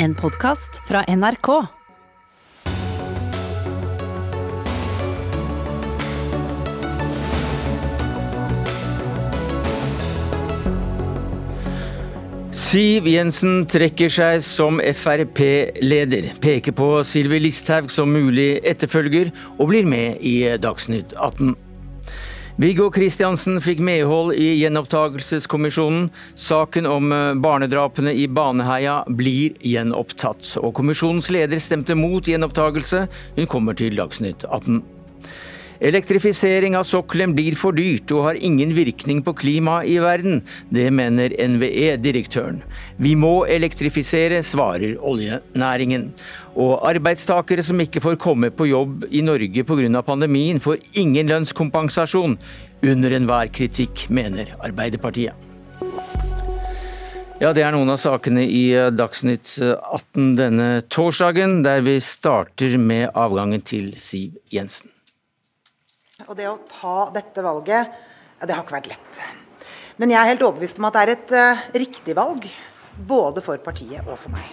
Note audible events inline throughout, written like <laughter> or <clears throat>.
En podkast fra NRK. Siv Jensen trekker seg som Frp-leder, peker på Sylvi Listhaug som mulig etterfølger, og blir med i Dagsnytt 18. Viggo Kristiansen fikk medhold i gjenopptakelseskommisjonen. Saken om barnedrapene i Baneheia blir gjenopptatt, og kommisjonens leder stemte mot gjenopptakelse. Hun kommer til Dagsnytt 18. Elektrifisering av sokkelen blir for dyrt og har ingen virkning på klimaet i verden. Det mener NVE-direktøren. Vi må elektrifisere, svarer oljenæringen. Og arbeidstakere som ikke får komme på jobb i Norge pga. pandemien, får ingen lønnskompensasjon. Under enhver kritikk, mener Arbeiderpartiet. Ja, Det er noen av sakene i Dagsnytt 18 denne torsdagen, der vi starter med avgangen til Siv Jensen. Og det å ta dette valget, det har ikke vært lett. Men jeg er helt overbevist om at det er et uh, riktig valg, både for partiet og for meg.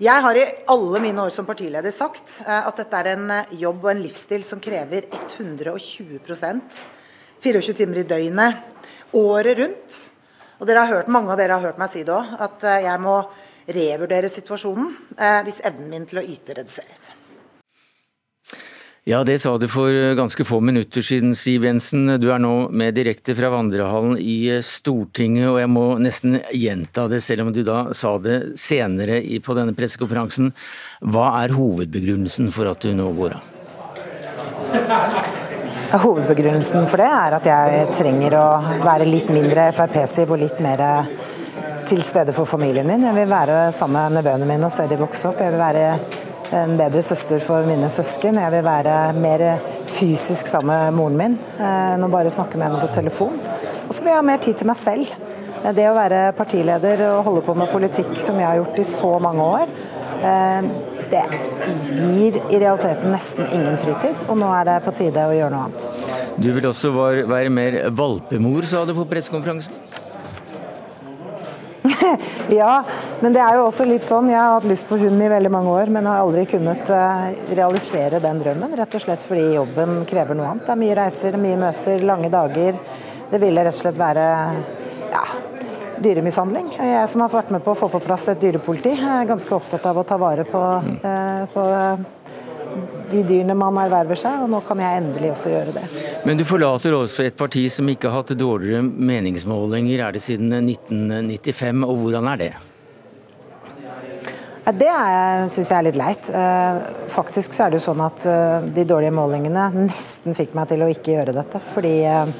Jeg har i alle mine år som partileder sagt uh, at dette er en uh, jobb og en livsstil som krever 120% 24 timer i døgnet, året rundt. Og dere har hørt, Mange av dere har hørt meg si det òg, at jeg må revurdere situasjonen hvis evnen min til å yte reduseres. Ja, det sa du for ganske få minutter siden, Siv Jensen. Du er nå med direkte fra vandrehallen i Stortinget, og jeg må nesten gjenta det, selv om du da sa det senere på denne pressekonferansen. Hva er hovedbegrunnelsen for at du nå går av? Hovedbegrunnelsen for det er at jeg trenger å være litt mindre Frp-siv og litt mer til stede for familien min. Jeg vil være sammen med nevøene mine og se de vokse opp. Jeg vil være en bedre søster for mine søsken. Jeg vil være mer fysisk sammen med moren min enn å bare snakke med henne på telefon. Og så vil jeg ha mer tid til meg selv. Det å være partileder og holde på med politikk som jeg har gjort i så mange år, eh, det gir i realiteten nesten ingen fritid. Og nå er det på tide å gjøre noe annet. Du vil også være mer valpemor, sa du på pressekonferansen? <laughs> ja, men det er jo også litt sånn. Jeg har hatt lyst på hund i veldig mange år, men har aldri kunnet uh, realisere den drømmen. Rett og slett fordi jobben krever noe annet. Det er mye reiser, er mye møter, lange dager. Det ville rett og slett være ja, dyremishandling. Jeg som har vært med på å få på plass et dyrepoliti, er ganske opptatt av å ta vare på, uh, på de dyrene man erverver seg, og nå kan jeg endelig også gjøre det. Men du forlater også et parti som ikke har hatt dårligere meningsmålinger, er det siden 1995, og hvordan er det? Det syns jeg er litt leit. Eh, faktisk så er det jo sånn at eh, de dårlige målingene nesten fikk meg til å ikke gjøre dette. Fordi eh,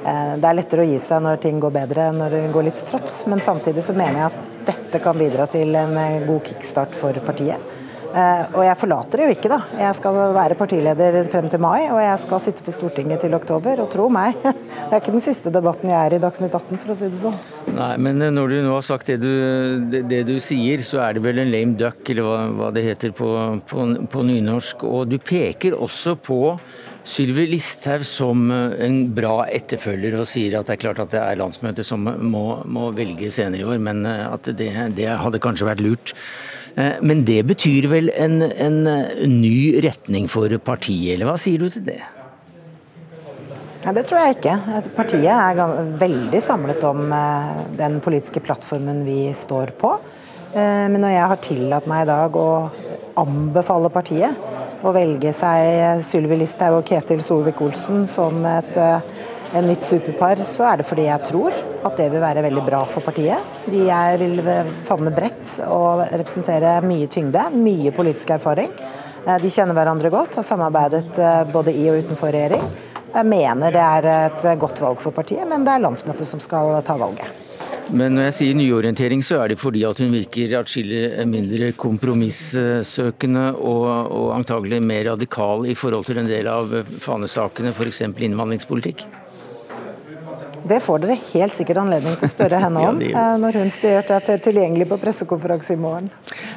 det er lettere å gi seg når ting går bedre enn når det går litt trått. Men samtidig så mener jeg at dette kan bidra til en god kickstart for partiet. Eh, og jeg forlater det jo ikke, da. Jeg skal være partileder frem til mai, og jeg skal sitte på Stortinget til oktober. Og tro meg, <laughs> det er ikke den siste debatten jeg er i Dagsnytt 18, for å si det sånn. Nei, men eh, når du nå har sagt det du, det, det du sier, så er det vel en lame duck, eller hva, hva det heter på, på, på nynorsk. Og du peker også på Sylvi Listhaug som eh, en bra etterfølger, og sier at det er klart at det er landsmøtet som må, må velge senere i år, men at det, det hadde kanskje vært lurt. Eh, men det betyr vel en, en ny retning for partiet, eller hva sier du til det? Ja, det tror jeg ikke. Partiet er veldig samlet om eh, den politiske plattformen vi står på. Eh, men når jeg har tillatt meg i dag å anbefale partiet å velge seg Sylvi Listhaug og Ketil Solvik-Olsen som et en nytt superpar, så er det fordi jeg tror at det vil være veldig bra for partiet. De er, vil favne bredt og representere mye tyngde, mye politisk erfaring. Eh, de kjenner hverandre godt, har samarbeidet eh, både i og utenfor regjering. Jeg mener det er et godt valg for partiet, men det er landsmøtet som skal ta valget. Men når jeg sier nyorientering, så er det fordi at hun virker atskillig mindre kompromissøkende og, og antagelig mer radikal i forhold til en del av fanesakene, f.eks. innvandringspolitikk? Det får dere helt sikkert anledning til å spørre henne <laughs> om ja, eh, når hun styrer er tilgjengelig på pressekonferanse i morgen.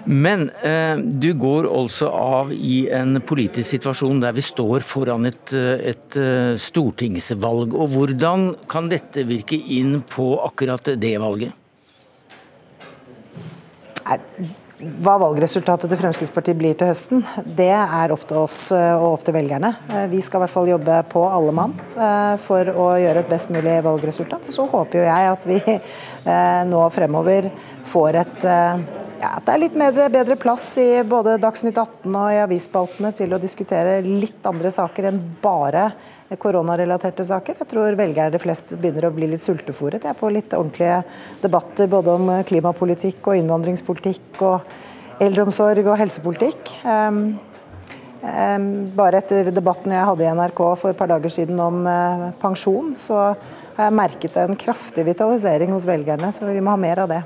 Men eh, du går altså av i en politisk situasjon der vi står foran et, eh, et uh, stortingsvalg. Og hvordan kan dette virke inn på akkurat det valget? Hva valgresultatet til Fremskrittspartiet blir til høsten, det er opp til oss eh, og opp til velgerne. Eh, vi skal i hvert fall jobbe på alle mann eh, for å gjøre et best mulig valgresultat. Så håper jo jeg at vi nå fremover får et ja, at det er litt bedre, bedre plass i både Dagsnytt 18 og i avisspaltene til å diskutere litt andre saker enn bare koronarelaterte saker. Jeg tror velgere flest begynner å bli litt sultefòret på litt ordentlige debatter både om klimapolitikk og innvandringspolitikk og eldreomsorg og helsepolitikk. Um, um, bare etter debatten jeg hadde i NRK for et par dager siden om uh, pensjon, så har jeg merket en kraftig vitalisering hos velgerne, så vi må ha mer av det.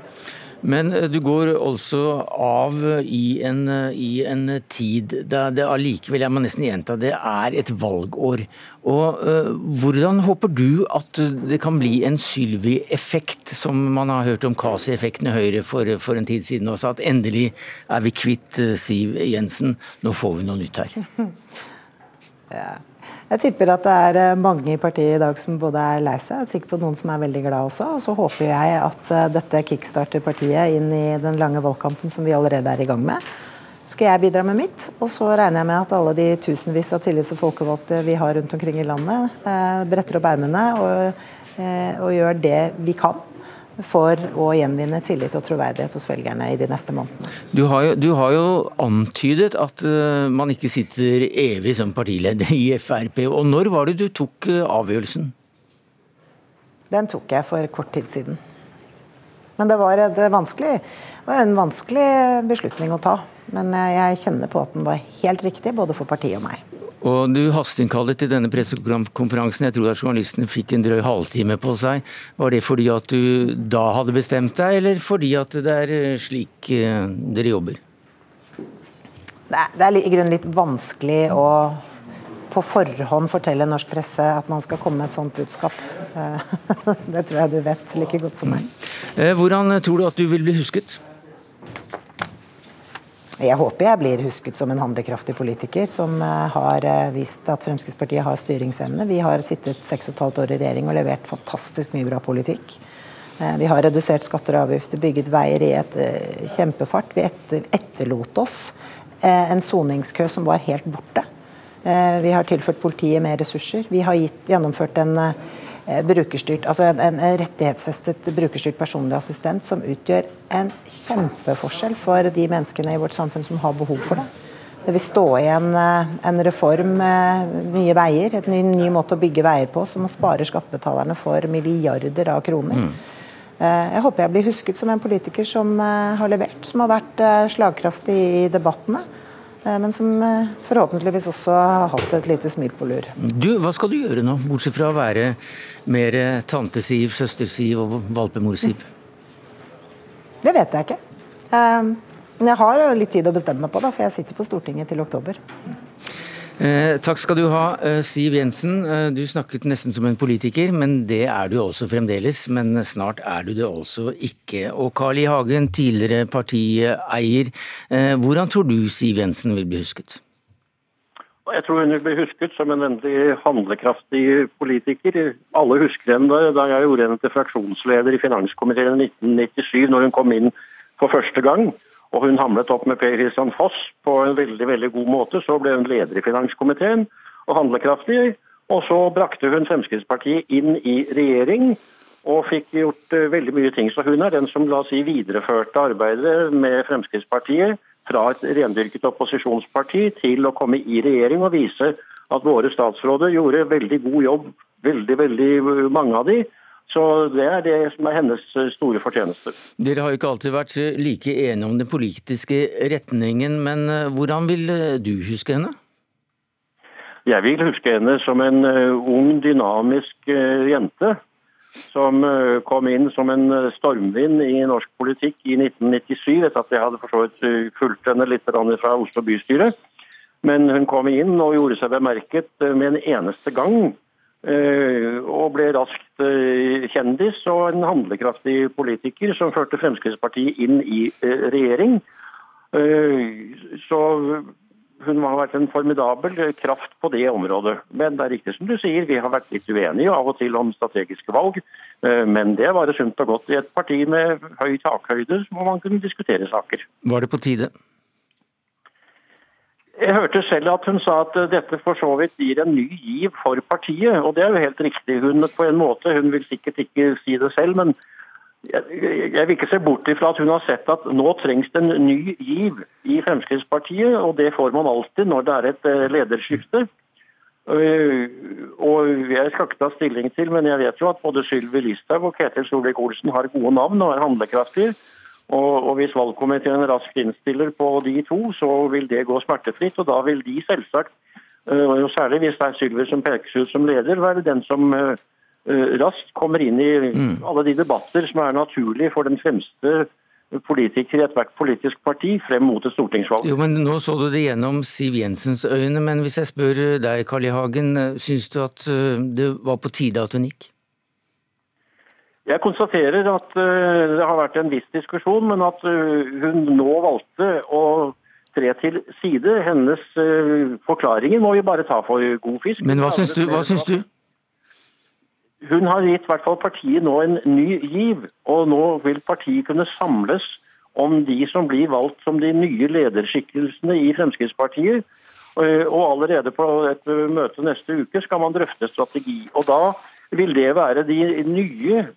Men eh, du går altså av i en, eh, i en tid da det allikevel, jeg må nesten gjenta, det er et valgår. Og uh, Hvordan håper du at det kan bli en Sylvi-effekt, som man har hørt om Kasi-effekten i Høyre for, for, en tid siden også, at endelig er vi kvitt Siv Jensen, nå får vi noe nytt her? <laughs> Ja. Jeg tipper at det er eh, mange i partiet i dag som både er lei seg, og sikkert på noen som er veldig glad også. Og så håper jeg at eh, dette kickstarter partiet inn i den lange valgkampen som vi allerede er i gang med. Skal jeg bidra med mitt, og så regner jeg med at alle de tusenvis av tillits- og folkevalgte vi har rundt omkring i landet, eh, bretter opp ermene og, og gjør det vi kan for å gjenvinne tillit og troverdighet hos velgerne i de neste månedene. Du har jo, du har jo antydet at uh, man ikke sitter evig som partileder i Frp. og Når var det du tok uh, avgjørelsen? Den tok jeg for kort tid siden. Men det var, det var en vanskelig beslutning å ta. Men jeg kjenner på at den var helt riktig, både for partiet og meg. Og Du hasteinnkallet til denne pressekonferansen. Jeg tror at journalistene fikk en drøy halvtime på seg. Var det fordi at du da hadde bestemt deg, eller fordi at det er eh, slik eh, dere jobber? Det er i grunnen litt vanskelig å på forhånd fortelle norsk presse at man skal komme med et sånt budskap. Eh, <laughs> det tror jeg du vet like godt som meg. Hvordan tror du at du vil bli husket? Jeg håper jeg blir husket som en handlekraftig politiker som eh, har eh, vist at Fremskrittspartiet har styringsevne. Vi har sittet seks og et halvt år i regjering og levert fantastisk mye bra politikk. Eh, vi har redusert skatter og avgifter, bygget veier i et kjempefart. Vi etterlot oss en soningskø som var helt borte. Vi har tilført politiet mer ressurser. Vi har gitt, gjennomført en brukerstyrt, altså en, en, rettighetsfestet brukerstyrt personlig assistent som utgjør en kjempeforskjell for de menneskene i vårt samfunn som har behov for det. Det vil stå i en, eh, reform med nye veier, et ny, ny, måte å bygge veier på som sparer skattebetalerne for milliarder av kroner. Mm. Eh, jeg håper jeg blir husket som en politiker som har levert, som har vært slagkraftig i debattene. Eh, men som eh, forhåpentligvis også har hatt et lite smil på lur. Du, Hva skal du gjøre nå, bortsett fra å være mer tante-Siv, søster-Siv og valpemor-Siv? Det vet jeg ikke. Eh, men jeg har litt tid å bestemme meg på, da, for jeg sitter på Stortinget til oktober. Eh, takk skal du ha, eh, Siv Jensen. Eh, du snakket nesten som en politiker, men det er du også fremdeles. Men snart er du det også ikke. Og Carl I. Hagen, tidligere partieier. Eh, hvordan tror du Siv Jensen vil bli husket? Jeg tror hun vil bli husket som en veldig handlekraftig politiker. Alle husker henne da jeg gjorde henne til fraksjonsleder i finanskomiteen i 1997, når hun kom inn for første gang. Og hun hamlet opp med Per Christian Foss på en veldig veldig god måte. Så ble hun leder i finanskomiteen og handlekraftig. Og så brakte hun Fremskrittspartiet inn i regjering og fikk gjort uh, veldig mye ting. Så hun er den som la oss si, videreførte arbeidet med Fremskrittspartiet fra et rendyrket opposisjonsparti til å komme i regjering og vise at våre statsråder gjorde veldig god jobb, veldig, veldig mange av de, så Det er det som er hennes eh, store fortjeneste. Dere har jo ikke alltid vært eh, like enige om den politiske retningen, men eh, hvordan vil du huske henne? Jeg vil huske henne som en ung, dynamisk jente. Som kom inn som en stormvind i norsk politikk i 1997, etter at jeg hadde for så vidt fulgt henne litt fra Oslo bystyre. Men hun kom inn og gjorde seg bemerket med en eneste gang og ble raskt eh, kjendis og en handlekraftig politiker som førte Fremskrittspartiet inn i eh, regjering. Så hun har vært en formidabel kraft på det området. Men det er riktig som du sier, vi har vært litt uenige av og til om strategiske valg. Eh, men det var sunt og godt. I et parti med høy takhøyde må man kunne diskutere saker. Var det på tide? Jeg hørte selv at hun sa at dette for så vidt gir en ny giv for partiet, og det er jo helt riktig. Hun på en måte, hun vil sikkert ikke si det selv, men jeg vil ikke se bort ifra at hun har sett at nå trengs det en ny giv i Fremskrittspartiet, og det får man alltid når det er et eh, lederskifte. Eh, og Jeg skal ikke ta stilling til, men jeg vet jo at både Sylvi Listhaug og Ketil Solvik-Olsen har gode navn og er handlekraftige. Og, og Hvis valgkomiteen raskt innstiller på de to, så vil det gå smertefritt. og Da vil de selvsagt, eh, og særlig hvis det er Sylvi som pekes ut som leder, være den som Eh, raskt kommer inn i mm. alle de debatter som er naturlige for den fremste politiker i ethvert politisk parti frem mot et stortingsvalg. Jo, men Nå så du det gjennom Siv Jensens øyne, men hvis jeg spør deg, Carl I. Hagen, syns du at eh, det var på tide at hun gikk? Jeg konstaterer at eh, det har vært en viss diskusjon, men at hun nå valgte å tre til side. Hennes forklaringer må vi bare ta for god fisk. Men hva syns du? Hva syns du? Hun har gitt hvert fall partiet nå en ny giv, og nå vil partiet kunne samles om de som blir valgt som de nye lederskikkelsene i Fremskrittspartiet. Eh, og allerede på et møte neste uke skal man drøfte strategi. Og da vil det være de nye eh,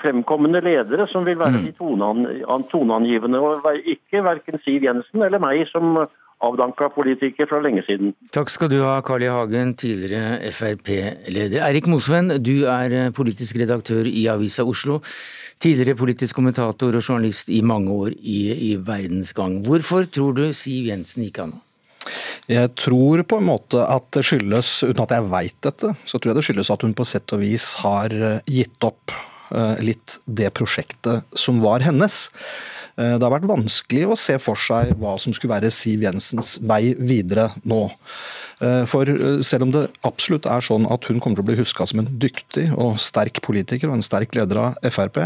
fremkommende ledere som vil være mm. de toneangivende, og ikke verken Siv Jensen eller meg som avdanka politiker fra lenge siden. Takk skal du ha, Carl I. Hagen, tidligere Frp-leder. Eirik Mosven, du er eh, politisk redaktør i Avisa Oslo. Tidligere politisk kommentator og journalist i mange år i, i Verdensgang. Hvorfor tror du Siv Jensen gikk av nå? Jeg tror på en måte at det skyldes, uten at jeg veit dette, så tror jeg det skyldes at hun på sett og vis har eh, gitt opp eh, litt det prosjektet som var hennes. Eh, det har vært vanskelig å se for seg hva som skulle være Siv Jensens vei videre nå. Eh, for eh, selv om det absolutt er sånn at hun kommer til å bli huska som en dyktig og sterk politiker og en sterk leder av Frp,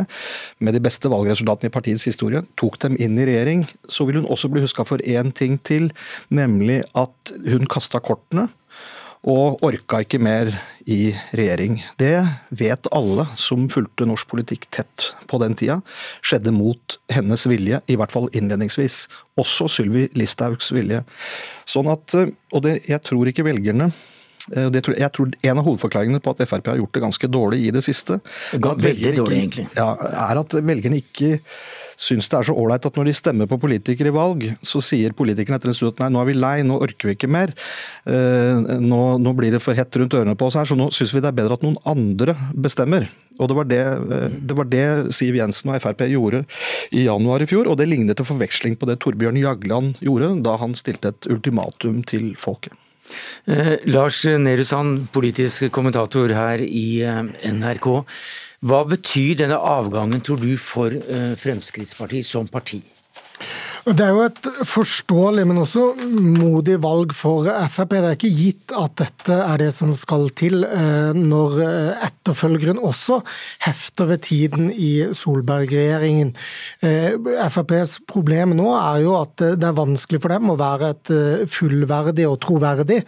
med de beste valgresultatene i partiets historie, tok dem inn i regjering, så vil hun også bli huska for én ting til, nemlig at hun kasta kortene og orka ikke mer i regjering. Det vet alle som fulgte norsk politikk tett på den tida. Skjedde mot hennes vilje, i hvert fall innledningsvis. Også Sylvi Listhaugs vilje. Sånn at, og det, jeg tror ikke velgerne eh, tror, jeg tror En av hovedforklaringene på at Frp har gjort det ganske dårlig i det siste, Veldig dårlig, egentlig. Ja, er at velgerne ikke syns det er så ålreit at når de stemmer på politikere i valg, så sier politikerne etter en stund at nei, nå er vi lei, nå orker vi ikke mer. Eh, nå, nå blir det for hett rundt ørene på oss her, så nå syns vi det er bedre at noen andre bestemmer. Og det var det, eh, det var det, Siv Jensen og Frp gjorde i januar i fjor, og det ligner til forveksling på det Torbjørn Jagland gjorde da han stilte et ultimatum til folket. Eh, Lars Nehru Sand, politisk kommentator her i eh, NRK. Hva betyr denne avgangen, tror du, for eh, Fremskrittspartiet som parti? Det er jo et forståelig, men også modig valg for Frp. Det er ikke gitt at dette er det som skal til eh, når eh, etterfølgeren også hefter ved tiden i Solberg-regjeringen. FrPs problem nå er jo at det er vanskelig for dem å være et fullverdig og troverdig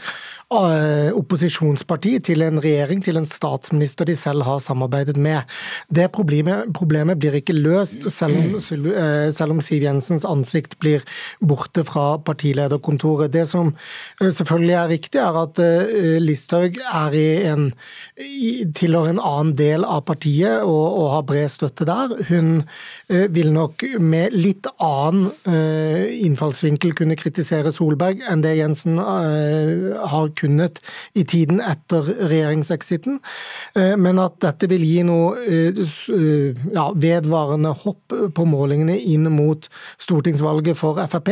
Eh, opposisjonsparti til en regjering, til en statsminister de selv har samarbeidet med. Det problemet, problemet blir ikke løst selv om, eh, selv om, Siv Jensens ansikt blir borte fra partilederkontoret. Det som eh, selvfølgelig er riktig, er at Listhaug er i en, tilhører en annen del av partiet og, og har bred støtte der. Hun vil nok med litt annen innfallsvinkel kunne kritisere Solberg enn det Jensen har kunnet i tiden etter regjeringsexiten. Eh, men at dette vil gi noe eh, eh, ja, vedvarende hopp på målingene inn mot stortingsvalget for Frp,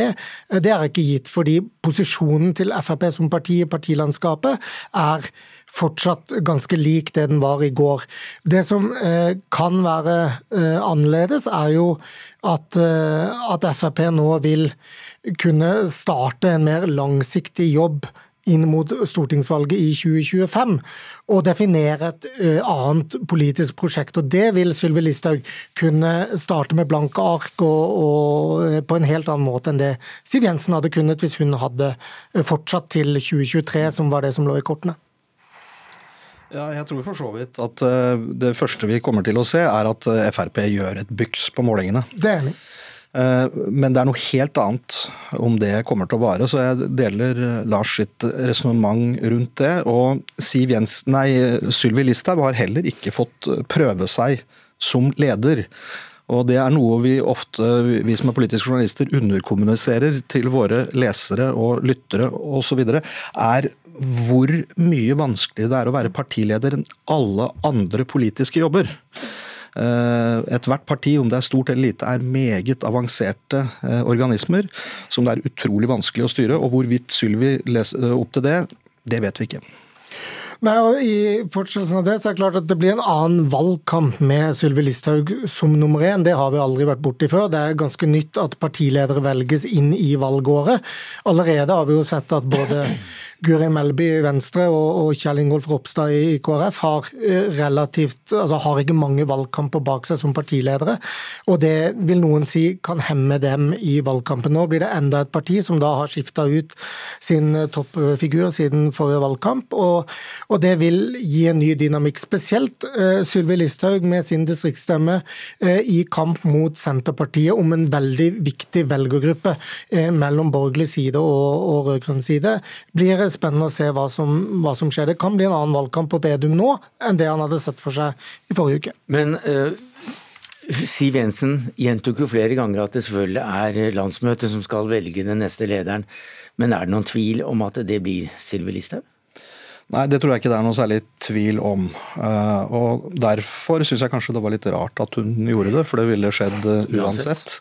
det er ikke gitt. Fordi posisjonen til Frp som parti i partilandskapet er fortsatt ganske lik det den var i går. Det som kan være annerledes, er jo at, at Frp nå vil kunne starte en mer langsiktig jobb inn mot stortingsvalget i 2025 og definere et uh, annet politisk prosjekt. Og Det vil Sylvi Listhaug kunne starte med blanke ark og, og, på en helt annen måte enn det Siv Jensen hadde kunnet hvis hun hadde fortsatt til 2023, som var det som lå i kortene. Ja, jeg tror for så vidt at det første vi kommer til å se, er at Frp gjør et byks på målingene. Det er enig. Eh, men det er noe helt annet om det kommer til å vare, så jeg deler Lars sitt resonnement rundt det. Og Siv Jensen, nei, Sylvi Listhaug har heller ikke fått prøve seg som leder. Og det er noe vi ofte, vi som er politiske journalister, underkommuniserer til våre lesere og lyttere osv. er hvor mye vanskeligere det er å være partileder enn alle andre politiske jobber. Eh, ethvert parti, om det er stort eller lite, er meget avanserte eh, organismer som det er utrolig vanskelig å styre. Og hvorvidt Sylvi leser opp til det, det vet vi ikke. Nei, og I fortsettelsen av det så er det klart at det blir en annen valgkamp med Sylvi Listhaug som nummer én. Det har vi aldri vært borti før. Det er ganske nytt at partiledere velges inn i valgåret. Allerede har vi jo sett at både Guri Melby i Venstre og, og Kjell Ingolf Ropstad i KrF har eh, relativt, altså har ikke mange valgkamper bak seg som partiledere. Og det vil noen si kan hemme dem i valgkampen. Nå blir det enda et parti som da har skifta ut sin eh, toppfigur siden forrige valgkamp. Og, og, det vil gi en ny dynamikk. Spesielt uh, Sylvi Listhaug med sin distriktsstemme uh, i kamp mot Senterpartiet om en veldig viktig velgergruppe uh, mellom borgerlig side og, og rød-grønn side. blir spennende å se hva som, hva som, skjer. Det kan bli en annen valgkamp på Vedum nå enn det han hadde sett for seg i forrige uke. Men uh, Siv Jensen gjentok jo flere ganger at det selvfølgelig er landsmøtet som skal velge den neste lederen. Men er det noen tvil om at det blir Sylvi Listhaug? Nei, det tror jeg ikke det er noe særlig tvil om. Eh, og Derfor syns jeg kanskje det var litt rart at hun gjorde det, for det ville skjedd eh, uansett.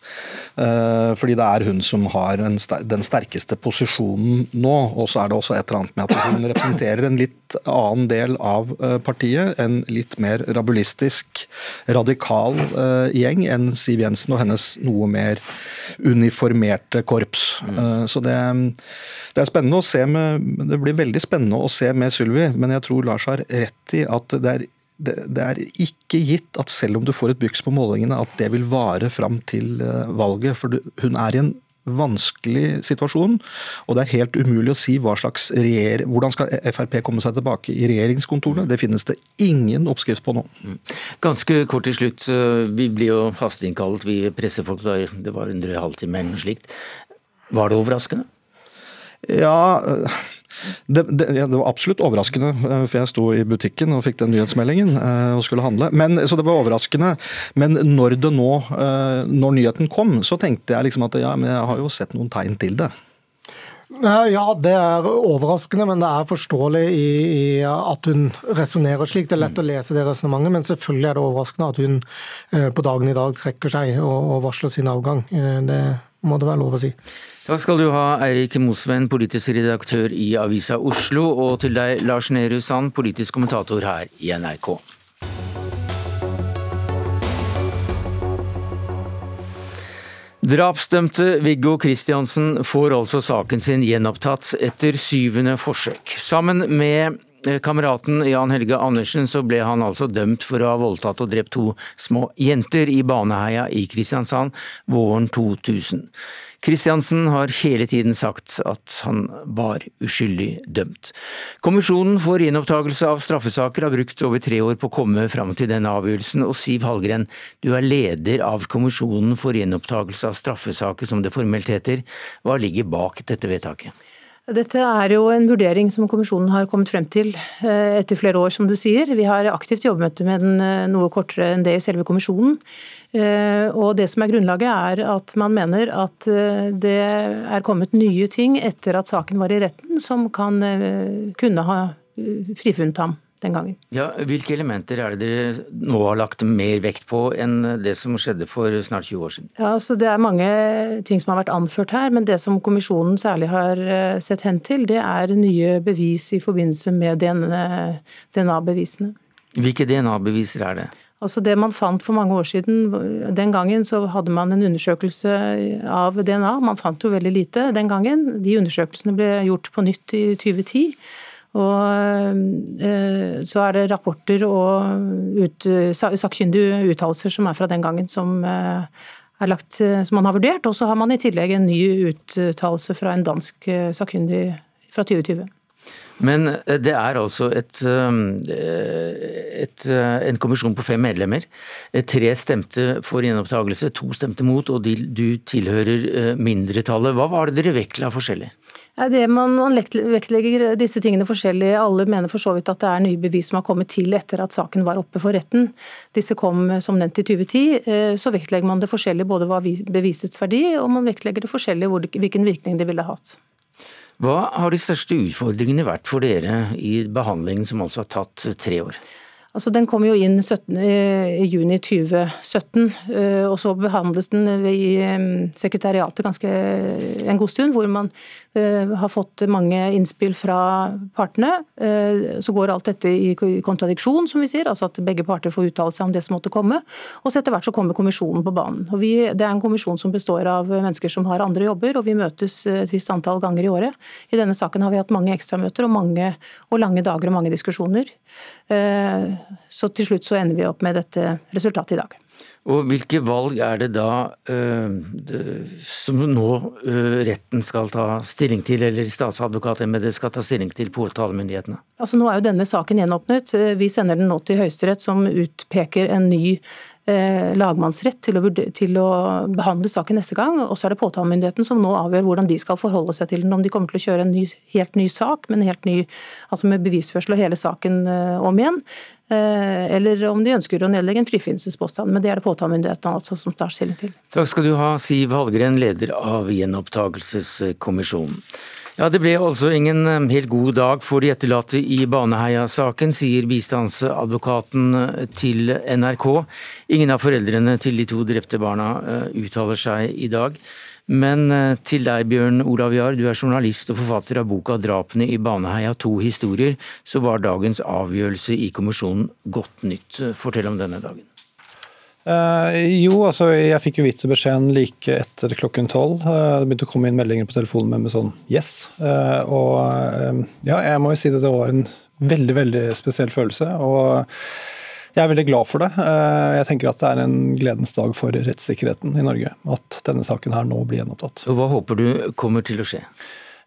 Eh, fordi det er hun som har den sterkeste posisjonen nå. Og så er det også et eller annet med at hun representerer en litt annen del av partiet. En litt mer rabulistisk, radikal gjeng enn Siv Jensen og hennes noe mer uniformerte korps. Mm. Så det, det er spennende å se med, det blir veldig spennende å se med Sylvi, men jeg tror Lars har rett i at det er, det, det er ikke gitt at selv om du får et byks på målingene, at det vil vare fram til eh, valget. For hun er i en vanskelig situasjon, og det er helt umulig å si hva slags regjer, hvordan skal Frp komme seg tilbake i regjeringskontorene. Det finnes det ingen oppskrift på nå. Mm. Ganske kort til slutt. Vi blir jo hasteinnkalt, vi pressefolk. Det var under drøy halvtime eller noe slikt. Var det overraskende? Ja, det, det, ja, det, var absolutt overraskende, eh, for jeg sto i butikken og fikk den nyhetsmeldingen eh, og skulle handle. Men, så det var overraskende. Men når det nå, eh, når nyheten kom, så tenkte jeg liksom at ja, men jeg har jo sett noen tegn til det. Ja, det er overraskende, men det er forståelig i, i at hun resonnerer slik. Det er lett å lese det resonnementet, men selvfølgelig er det overraskende at hun på dagen i dag trekker seg og, og varsler sin avgang. Det må det være lov å si. Takk skal du ha, Eirik Mosven, politisk redaktør i Avisa Oslo, og til deg, Lars Nehru Sand, politisk kommentator her i NRK. Drapsdømte Viggo Kristiansen får altså saken sin gjenopptatt etter syvende forsøk. Sammen med kameraten Jan Helge Andersen så ble han altså dømt for å ha voldtatt og drept to små jenter i Baneheia i Kristiansand våren 2000. Kristiansen har hele tiden sagt at han var uskyldig dømt. Kommisjonen for gjenopptakelse av straffesaker har brukt over tre år på å komme fram til denne avgjørelsen, og Siv Hallgren, du er leder av Kommisjonen for gjenopptakelse av straffesaker, som det formelt heter. Hva ligger bak dette vedtaket? Dette er jo en vurdering som kommisjonen har kommet frem til eh, etter flere år, som du sier. Vi har aktivt jobbet med den eh, noe kortere enn det i selve kommisjonen. Eh, og det som er grunnlaget er at man mener at det er kommet nye ting etter at saken var i retten som kan kunne ha frifunnet ham den gangen. Ja, Hvilke elementer er det dere nå har lagt mer vekt på enn det som skjedde for snart 20 år siden? Ja, så Det er mange ting som har vært anført her, men det som kommisjonen særlig har eh, sett hen til, det er nye bevis i forbindelse med DNA-bevisene. Hvilke DNA-beviser er det? Altså det man fant for mange år siden, Den gangen så hadde man en undersøkelse av DNA. Man fant jo veldig lite den gangen. De undersøkelsene ble gjort på nytt i 2010. Og eh, så er det rapporter og ut, sakkyndige uttalelser som er fra den gangen som eh, er lagt, som man har vurdert. Og så har man i tillegg en ny uttalelse fra en dansk eh, sakkyndig fra 2020. Men det er altså et, et, en kommisjon på fem medlemmer. Tre stemte for gjenopptakelse, to stemte mot, og du tilhører mindretallet. Hva var det dere vektla forskjellig? Det man, man vektlegger disse tingene forskjellig. Alle mener for så vidt at det er nye bevis som har kommet til etter at saken var oppe for retten. Disse kom som nevnt i 2010. Eh, så vektlegger man det forskjellig både hva bevisets verdi, og man vektlegger det forskjellig hvilken virkning det ville hatt. Hva har de største utfordringene vært for dere i behandlingen som altså har tatt tre år? Altså, den kom jo inn 17, i juni 2017, eh, og så behandles den i sekretariatet ganske en god stund, hvor man eh, har fått mange innspill fra partene. Eh, så går alt dette i kontradiksjon, som vi sier, altså at begge parter får uttale seg om det som måtte komme. Og så etter hvert så kommer kommisjonen på banen. Og vi, det er en kommisjon som består av mennesker som har andre jobber, og vi møtes et visst antall ganger i året. I denne saken har vi hatt mange ekstramøter og mange og lange dager og mange diskusjoner. Så til slutt så ender vi opp med dette resultatet i dag. Og Hvilke valg er det da det, som nå uh, retten skal ta stilling til, eller statsadvokatembetet skal ta stilling til påtalemyndighetene? Altså Nå er jo denne saken gjenåpnet. Vi sender den nå til Høyesterett, som utpeker en ny Eh, lagmannsrett til å, til å, behandle saken neste gang. Og så er det påtalemyndigheten som nå avgjør hvordan de skal forholde seg til den. Om de kommer til å kjøre en ny, helt ny sak men helt ny, altså med bevisførsel og hele saken uh, om igjen. Uh, eller om de ønsker å nedlegge en frifinnelsespåstand. Men det er det påtalemyndigheten altså som tar stilling til. Takk skal du ha, Siv Hallgren, leder av Gjenopptakelseskommisjonen. Ja, Det ble altså ingen eh, helt god dag for de etterlatte i Baneheia-saken, sier bistandsadvokaten eh, til NRK. Ingen av foreldrene til de to drepte barna eh, uttaler seg i dag. Men til deg, Bjørn Olav Jahr, du er journalist og forfatter av boka 'Drapene i Baneheia to historier', så var dagens avgjørelse i kommisjonen godt nytt. Fortell om denne dagen. Uh, jo, altså jeg fikk jo vite beskjeden like etter klokken tolv. Uh, det begynte å komme inn meldinger på telefonen med, med sånn 'yes'. Uh, og ja, jeg må jo si at det var en veldig, veldig spesiell følelse. Og jeg er veldig glad for det. Jeg tenker at det er en gledens dag for rettssikkerheten i Norge at denne saken her nå blir gjenopptatt. Hva håper du kommer til å skje?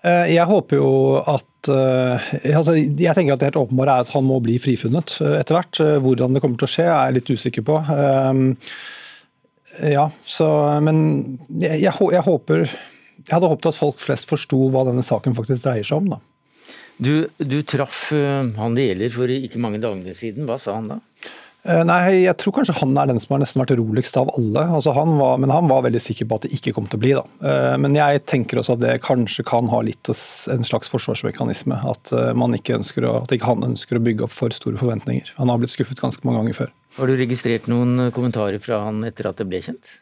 Eh, jeg håper jo at eh, altså Jeg tenker at det helt åpenbare er at han må bli frifunnet eh, etter hvert. Hvordan det kommer til å skje, er jeg litt usikker på. Ja, så Men jeg, jeg, håper Jeg hadde håpet at folk flest forsto hva denne saken faktisk dreier seg om. da. Du, du traff han det gjelder for ikke mange dagene siden. Hva sa han da? Eh, nei, jeg tror kanskje han er den som har nesten vært roligst av alle. Altså han var, men han var veldig sikker på at det ikke kom til å bli. Da. Eh, men jeg tenker også at det kanskje kan ha litt en slags forsvarsmekanisme. At, eh, man ikke ønsker å, at ikke han ønsker å bygge opp for store forventninger. Han har blitt skuffet ganske mange ganger før. Har du registrert noen kommentarer fra han etter at det ble kjent?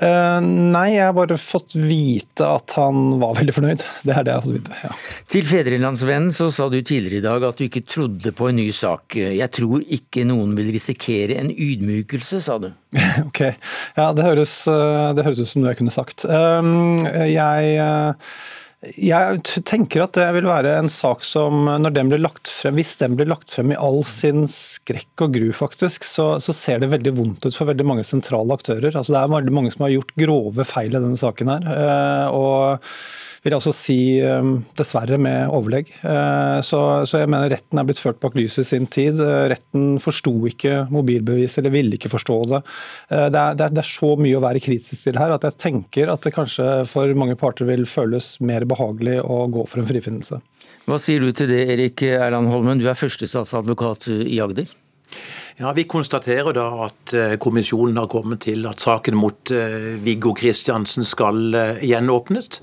Uh, nei, jeg har bare fått vite at han var veldig fornøyd. Det er det jeg har fått vite. ja. Til Fedrelandsvennen så sa du tidligere i dag at du ikke trodde på en ny sak. Jeg tror ikke noen vil risikere en ydmykelse, sa du. <laughs> ok. Ja, det høres, eh, det høres ut som noe jeg kunne sagt. Um, jeg uh jeg tenker at det vil være en sak som, når den blir lagt frem, hvis den blir lagt frem i all sin skrekk og gru, faktisk, så, så ser det veldig vondt ut for veldig mange sentrale aktører. Altså, det er veldig mange som har gjort grove feil i denne saken her. Eh, og vil jeg også si um, dessverre med overlegg. Eh, så, så, jeg mener retten er blitt ført bak lyset i sin tid. Eh, retten forsto ikke mobilbevis, eller ville ikke forstå det. Eh, det er, det, er, det er, så mye å være kritisk til her at jeg tenker at det kanskje for mange parter vil føles mer behagelig å gå for en frifinnelse. Hva sier du til det, Erik Erland Holmen, du er førstestatsadvokat i Agder? Ja, Vi konstaterer da at eh, kommisjonen har kommet til at saken mot eh, Viggo Kristiansen skal gjenåpnet. gjenåpnes.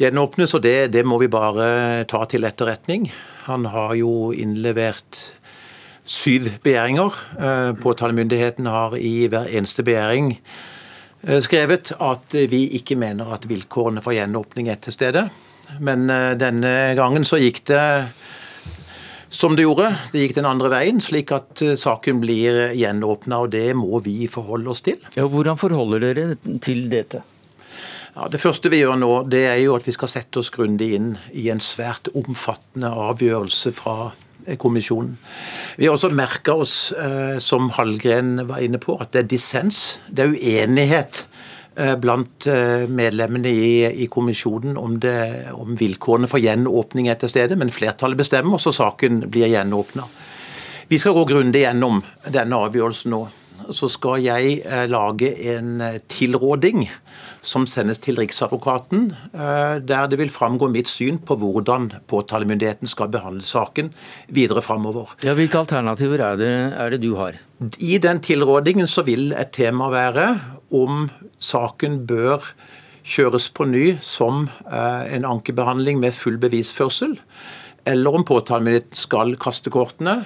gjenåpnes og det, det må vi bare ta til etterretning. Han har jo innlevert syv begjæringer. Påtalemyndigheten har i hver eneste begjæring skrevet at vi ikke mener at vilkårene for gjenåpning er til stede. Men denne gangen så gikk det som det gjorde. Det gikk den andre veien, slik at eh, saken blir gjenåpna. Og det må vi forholde oss til. Ja, hvordan forholder dere til dette? Ja, det første vi gjør nå, det er jo at vi skal sette oss grundig inn i en svært omfattende avgjørelse fra eh, kommisjonen. Vi har også merka oss, eh, som Hallgren var inne på, at det er dissens. Det er uenighet Eh, blant eh, medlemmene i, i kommisjonen om, det, om, vilkårene for gjenåpning etter stedet, men flertallet bestemmer, så saken blir gjenåpna. Vi skal gå grundig gjennom denne avgjørelsen nå. Så skal jeg eh, lage en tilråding som sendes til Riksadvokaten, der det vil framgå mitt syn på hvordan påtalemyndigheten skal behandle saken videre framover. Ja, hvilke alternativer er det, er det du har? I den tilrådingen så vil et tema være om saken bør kjøres på ny som eh, en ankebehandling med full bevisførsel, eller om påtalemyndigheten skal kaste kortene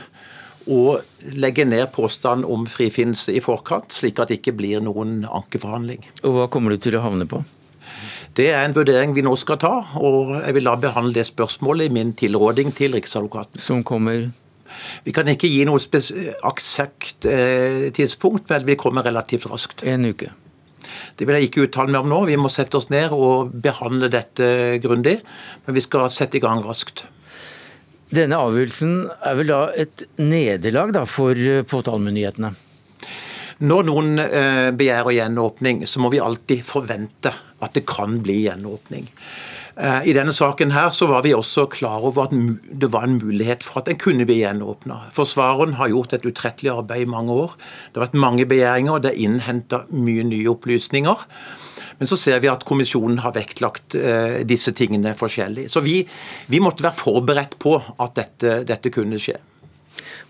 og legge ned påstand om frifinnelse i forkant, slik at det ikke blir noen ankeforhandling. Og Hva kommer du til å havne på? Det er en vurdering vi nå skal ta, og jeg vil da behandle det spørsmålet i min tilråding til Riksadvokaten. Som kommer? Vi kan ikke gi noe eksakt eh, tidspunkt, men vi kommer relativt raskt. En uke. Det vil jeg ikke uttale meg om nå. Vi må sette oss ned og behandle dette grundig. Men vi skal sette i gang raskt. Denne avgjørelsen er vel da et nederlag for eh, påtalemyndighetene? Når noen eh, begjærer gjenåpning, så må vi alltid forvente at det kan bli gjenåpning. Eh, I denne saken her så var vi også klar over at det var en mulighet for at den kunne bli gjenåpna. Forsvareren har gjort et utrettelig arbeid i mange år. Det har vært mange begjæringer, og det er innhenta mye nye opplysninger. Men så ser vi at kommisjonen har vektlagt eh, disse tingene forskjellig. Så vi, vi måtte være forberedt på at dette, dette, kunne skje.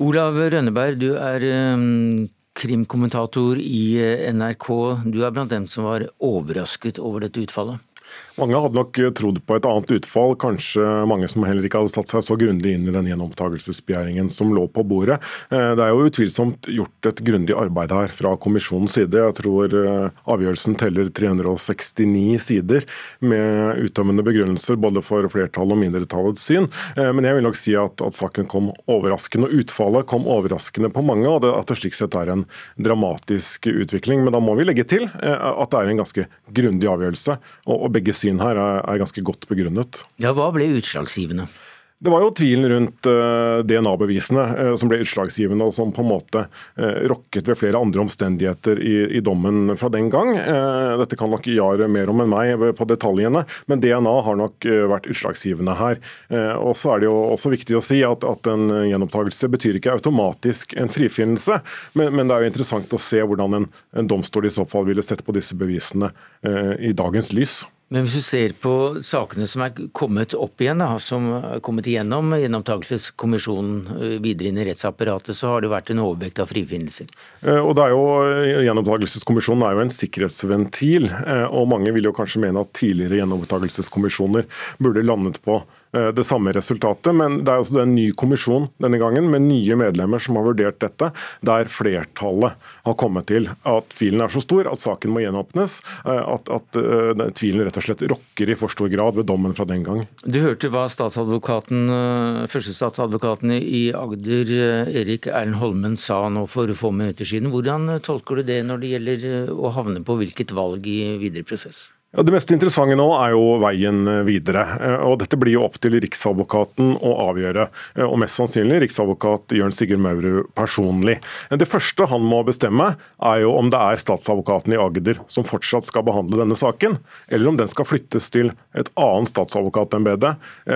Olav Rønneberg, du er um, krimkommentator i NRK. Du er blant dem som var overrasket over dette utfallet? Mange hadde nok eh, trodd på et annet utfall, kanskje mange som heller ikke hadde satt seg så grundig inn i den gjenopptakelsesbegjæringen som lå på bordet. Eh, det er jo utvilsomt gjort et grundig arbeid her fra kommisjonens side. Jeg tror eh, avgjørelsen teller 369 sider med uttømmende begrunnelser både for flertallet og mindretallets syn. Men jeg vil nok si at, at saken kom overraskende, og utfallet kom overraskende på mange, og det, at det slik sett er en dramatisk utvikling. Men da må vi legge til at det er en ganske grundig avgjørelse. og, og begge syn her er, ganske godt begrunnet. Ja, Hva ble utslagsgivende? Det var jo tvilen rundt uh, DNA-bevisene uh, som ble utslagsgivende, og som på en måte uh, rokket ved flere andre omstendigheter i, i dommen fra den gang. Dette kan nok Jar mer om enn meg på detaljene, men DNA har nok vært utslagsgivende her. Og så er det jo også viktig å si at, at en gjenopptakelse betyr ikke automatisk en frifinnelse, men, men, det er jo interessant å se hvordan en, en domstol i så fall ville sett på disse bevisene i dagens lys. Men hvis du ser på sakene som er kommet opp igjen, da, som er kommet igjennom gjenopptakelseskommisjonen eh, videre inn i rettsapparatet, så har det vært en overvekt av frifinnelser. Eh, og det er jo, eh, Gjenopptakelseskommisjonen er jo en sikkerhetsventil, og mange vil jo kanskje mene at tidligere gjenopptakelseskommisjoner burde landet på det samme resultatet. Men det er altså en ny kommisjon denne gangen, med nye medlemmer som har vurdert dette, der flertallet har kommet til at tvilen er så stor at saken må gjenåpnes. At, at tvilen rett og slett rokker i for stor grad ved dommen fra den gang. Du hørte hva statsadvokaten, førstestatsadvokaten i Agder, Erik Erlend Holmen, sa nå for få minutter siden. Hvordan tolker du det når det gjelder å havne på hvilket valg i videre prosess? Det mest interessante nå er jo veien eh, videre. Eh, og Dette blir jo opp til Riksadvokaten å avgjøre. Eh, og mest sannsynlig Riksadvokat Jørn Sigurd Maurud personlig. Det første han må bestemme, er jo om det er statsadvokaten i Agder som fortsatt skal behandle denne saken, eller om den skal flyttes til et annet statsadvokatembete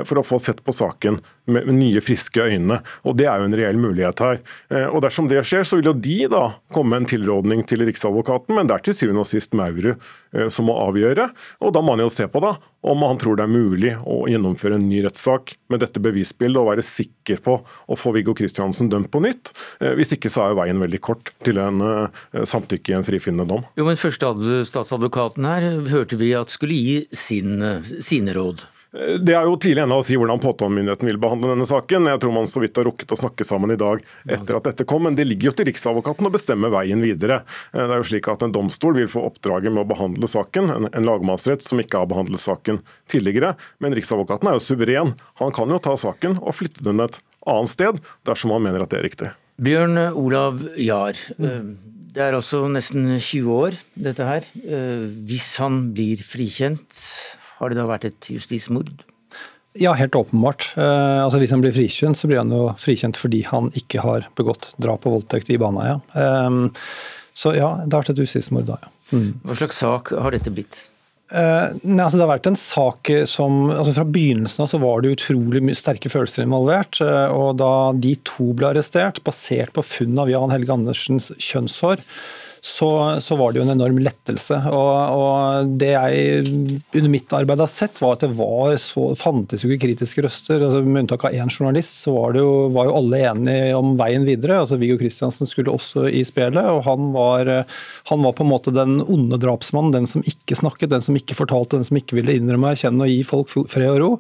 for å få sett på saken med nye, friske øyne. Og Det er jo en reell mulighet her. Og Dersom det skjer, så vil jo de da komme med en tilrådning til Riksadvokaten, men det er til syvende og sist Maurud som må avgjøre. Og Da må han jo se på da, om han tror det er mulig å gjennomføre en ny rettssak med dette bevisbildet og være sikker på å få Viggo Kristiansen dømt på nytt. Eh, hvis ikke så er jo veien veldig kort til en eh, samtykke i en frifinnende dom. Jo, men Første statsadvokaten her hørte vi at skulle gi sin, sine råd. Det er jo tidlig ennå å si hvordan påtalemyndigheten vil behandle denne saken. Jeg tror man så vidt har rukket å snakke sammen i dag etter at dette kom, men det ligger jo til Riksadvokaten å bestemme veien videre. Det er jo slik at En domstol vil få oppdraget med å behandle saken, en, lagmannsrett som ikke har behandlet saken tidligere. Men Riksadvokaten er jo suveren. Han kan jo ta saken og flytte den et annet sted, dersom han mener at det er riktig. Bjørn Olav Jahr. Det er altså nesten 20 år, dette her. Hvis han blir frikjent, har det da vært et justismord? Ja, helt åpenbart. Eh, altså Hvis han blir frikjent, så blir han jo frikjent fordi han ikke har begått drap og voldtekt i Baneheia. Eh, så ja, det har vært et justismord da, ja. Mm. Hva slags sak har dette blitt? Uh, nei, altså det har vært en sak som altså Fra begynnelsen av så var det utrolig sterke følelser involvert. Uh, og Da de to ble arrestert, basert på funn av Jan Helge Andersens kjønnshår, så, så, var det jo en enorm lettelse. Og, og, Det jeg under mitt arbeid har sett, var at det var så, fantes jo ikke kritiske røster. Altså, med unntak av én journalist, så var, jo, var, jo, alle enige om veien videre. Altså, Viggo Kristiansen skulle også i spelet, og han var, han var på en måte den onde drapsmannen. Den som ikke snakket, den som ikke fortalte, den som ikke ville innrømme, erkjenne og gi folk fred og ro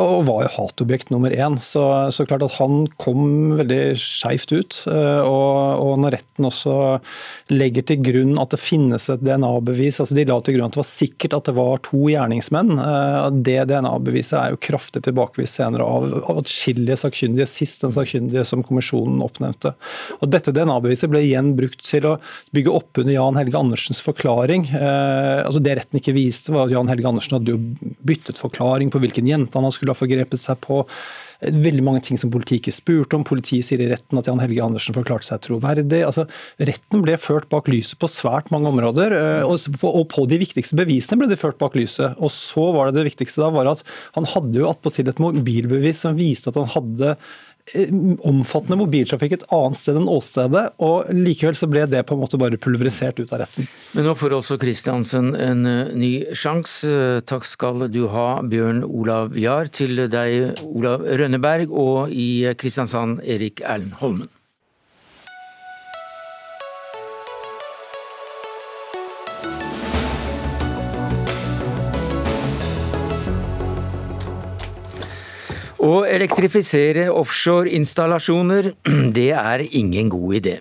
og var jo hatobjekt nummer én. Så, så, klart at han kom veldig skeivt ut. Eh, og, og, når retten også legger til grunn at det finnes et DNA-bevis altså De la til grunn at det var sikkert at det var to gjerningsmenn. Eh, det DNA-beviset er jo kraftig tilbakevist senere av, atskillige sakkyndige, sist den sakkyndige som kommisjonen oppnevnte. Og Dette DNA-beviset ble igjen brukt til å bygge opp under Jan Helge Andersens forklaring. Eh, altså Det retten ikke viste, var at Jan Helge Andersen hadde jo byttet forklaring på hvilken jente han hadde skulle ha forgrepet seg på. Veldig mange ting som politiet spurte om. Politiet sier i retten at Jan Helge Andersen forklarte seg troverdig. Altså, retten ble ført bak lyset på svært mange områder, eh, og på de viktigste bevisene ble de ført bak lyset. Og så var det det viktigste da, var at han hadde jo attpåtil et mobilbevis som viste at han hadde Eh, omfattende mobiltrafikk et annet sted enn åstedet, og likevel så ble det på en måte bare pulverisert ut av retten. Men nå får også Kristiansen en eh, ny sjanse. Eh, takk skal du ha, Bjørn Olav Jahr, til deg, Olav Rønneberg, og i Kristiansand, Erik Erlend Holmen. Å elektrifisere offshore-installasjoner, <clears throat> det er ingen god idé.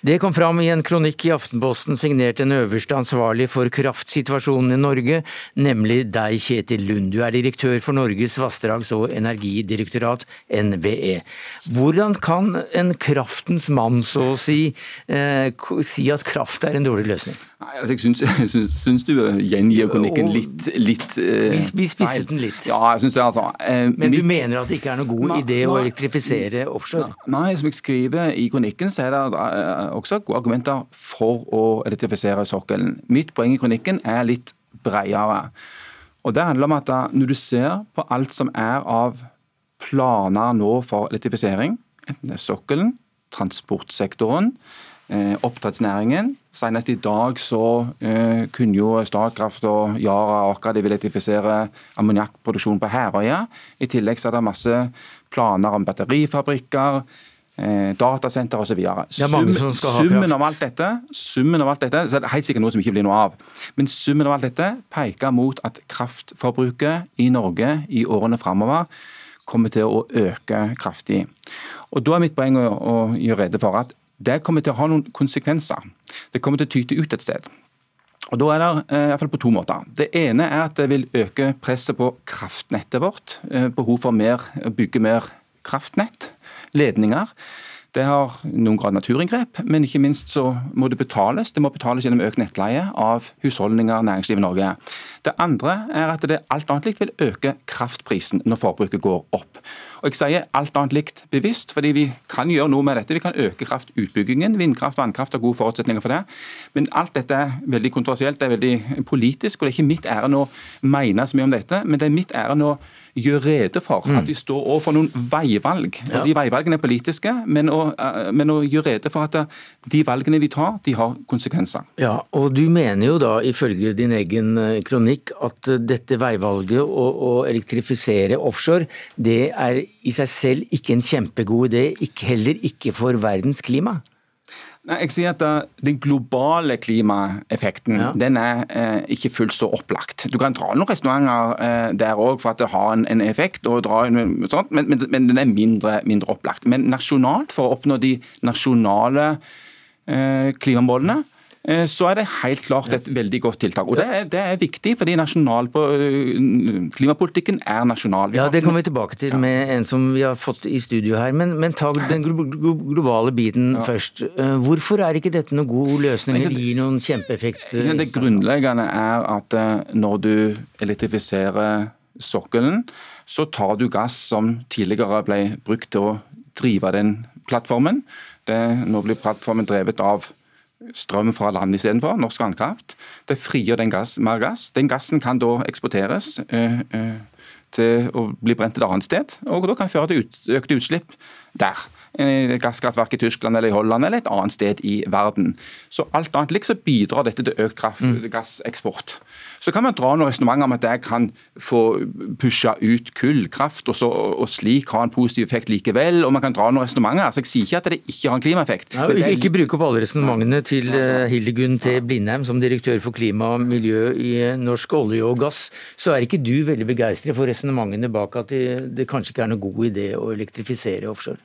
Det kom fram i en kronikk i Aftenposten signert en øverste ansvarlig for kraftsituasjonen i Norge, nemlig deg, Kjetil Lund. Du er direktør for Norges vassdrags- og energidirektorat, NVE. Hvordan kan en kraftens mann, så å si, eh, si at kraft er en dårlig løsning? Nei, altså jeg syns, <laughs> syns, syns du gjengir kronikken litt, litt uh, Vi, spisset den litt. Ja, jeg synes det altså. Uh, Men du mener at det ikke er noe god nei, idé å elektrifisere offshore? Nei, som jeg skriver i kronikken, så er det uh, også gode argumenter for å elektrifisere sokkelen. Mitt poeng i kronikken er litt bredere. Og Det handler om at når du ser på alt som er av planer nå for elektrifisering, enten det er sokkelen, transportsektoren, oppdrettsnæringen, Senest i dag så eh, kunne jo Statkraft og Yara og Aker de vil elektrifisere ammoniakkproduksjon på Herøya. I tillegg så er det masse planer om batterifabrikker, eh, datasenter osv. Sum, summen av alt dette, summen av alt dette, så er det helt sikkert noe som ikke blir noe av. Men summen av alt dette peker mot at kraftforbruket i Norge i årene framover kommer til å øke kraftig. Og Da er mitt poeng å, å gjøre rede for at det kommer til å ha noen konsekvenser. Det kommer til å tyte ut et sted. Og Da er det eh, i hvert fall på to måter. Det ene er at det vil øke presset på kraftnettet vårt. Eh, behov for mer, bygge mer kraftnett, ledninger. Det har noen grad naturinngrep, men ikke minst så må det betales. Det må betales gjennom økt nettleie av husholdninger og næringsliv i Norge. Det andre er at det alt annet likt vil øke kraftprisen når forbruket går opp. Og Jeg sier alt annet likt bevisst, fordi vi kan gjøre noe med dette. Vi kan øke kraftutbyggingen. Vindkraft, og vannkraft har gode forutsetninger for det. Men alt dette er veldig kontroversielt, det er veldig politisk. og Det er ikke mitt ærend å mene så mye om dette, men det er mitt ærend å gjør rede for at de står overfor noen veivalg. og De veivalgene er politiske, men å, eh, men å gjøre rede for at eh, de valgene vi tar, de har konsekvenser. Ja, og Du mener jo da, ifølge din egen eh, kronikk, at dette veivalget å, å elektrifisere offshore, det er i seg selv ikke en kjempegod idé, ikke, heller ikke for verdens klima? Nei, jeg sier at uh, Den globale klimaeffekten ja. den er eh, ikke fullt så opplagt. Du kan dra noen resonnementer eh, der òg for at det har en, en effekt, en, sånt, men, men, men, den er mindre, mindre, opplagt. Men nasjonalt, for å oppnå de nasjonale klimamålene, Eh, så er det helt klart et veldig godt tiltak. Og det er, det er viktig, fordi på, eh, klimapolitikken er nasjonal. Ja, Det kommer vi tilbake til med en som vi har fått i studio her. Men, men ta den globale biten ja. først. Eh, hvorfor er ikke dette noen god løsning Det gir noen kjempeeffekt? Det grunnleggende er at når du elektrifiserer sokkelen, så tar du gass som tidligere ble brukt til å drive den plattformen. Det, nå blir plattformen drevet av strøm fra land istedenfor, norsk vannkraft. Det frigjør den gass, mer gass. Den gassen kan da eksporteres øh, til å bli brent et annet sted, og da kan føre til ut, økte utslipp der. Eh, gasskraftverk i Tyskland eller i Holland eller et annet sted i verden. Så alt annet likt så bidrar dette til økt kraft, mm. gasseksport. Så kan man dra noen resonnementer om at det kan få pusha ut kullkraft og, så, og slik ha en positiv effekt likevel. og man kan dra noen resonnementer. Altså, jeg sier ikke at det ikke har en klimaeffekt. Ja, ikke, ikke bruke opp alle resonnementene til uh, Hildegunn T. Blindheim som direktør for klima og miljø i eh, Norsk olje og gass. Så er ikke du veldig begeistret for resonnementene bak at det, det kanskje ikke er noe god idé å elektrifisere offshore?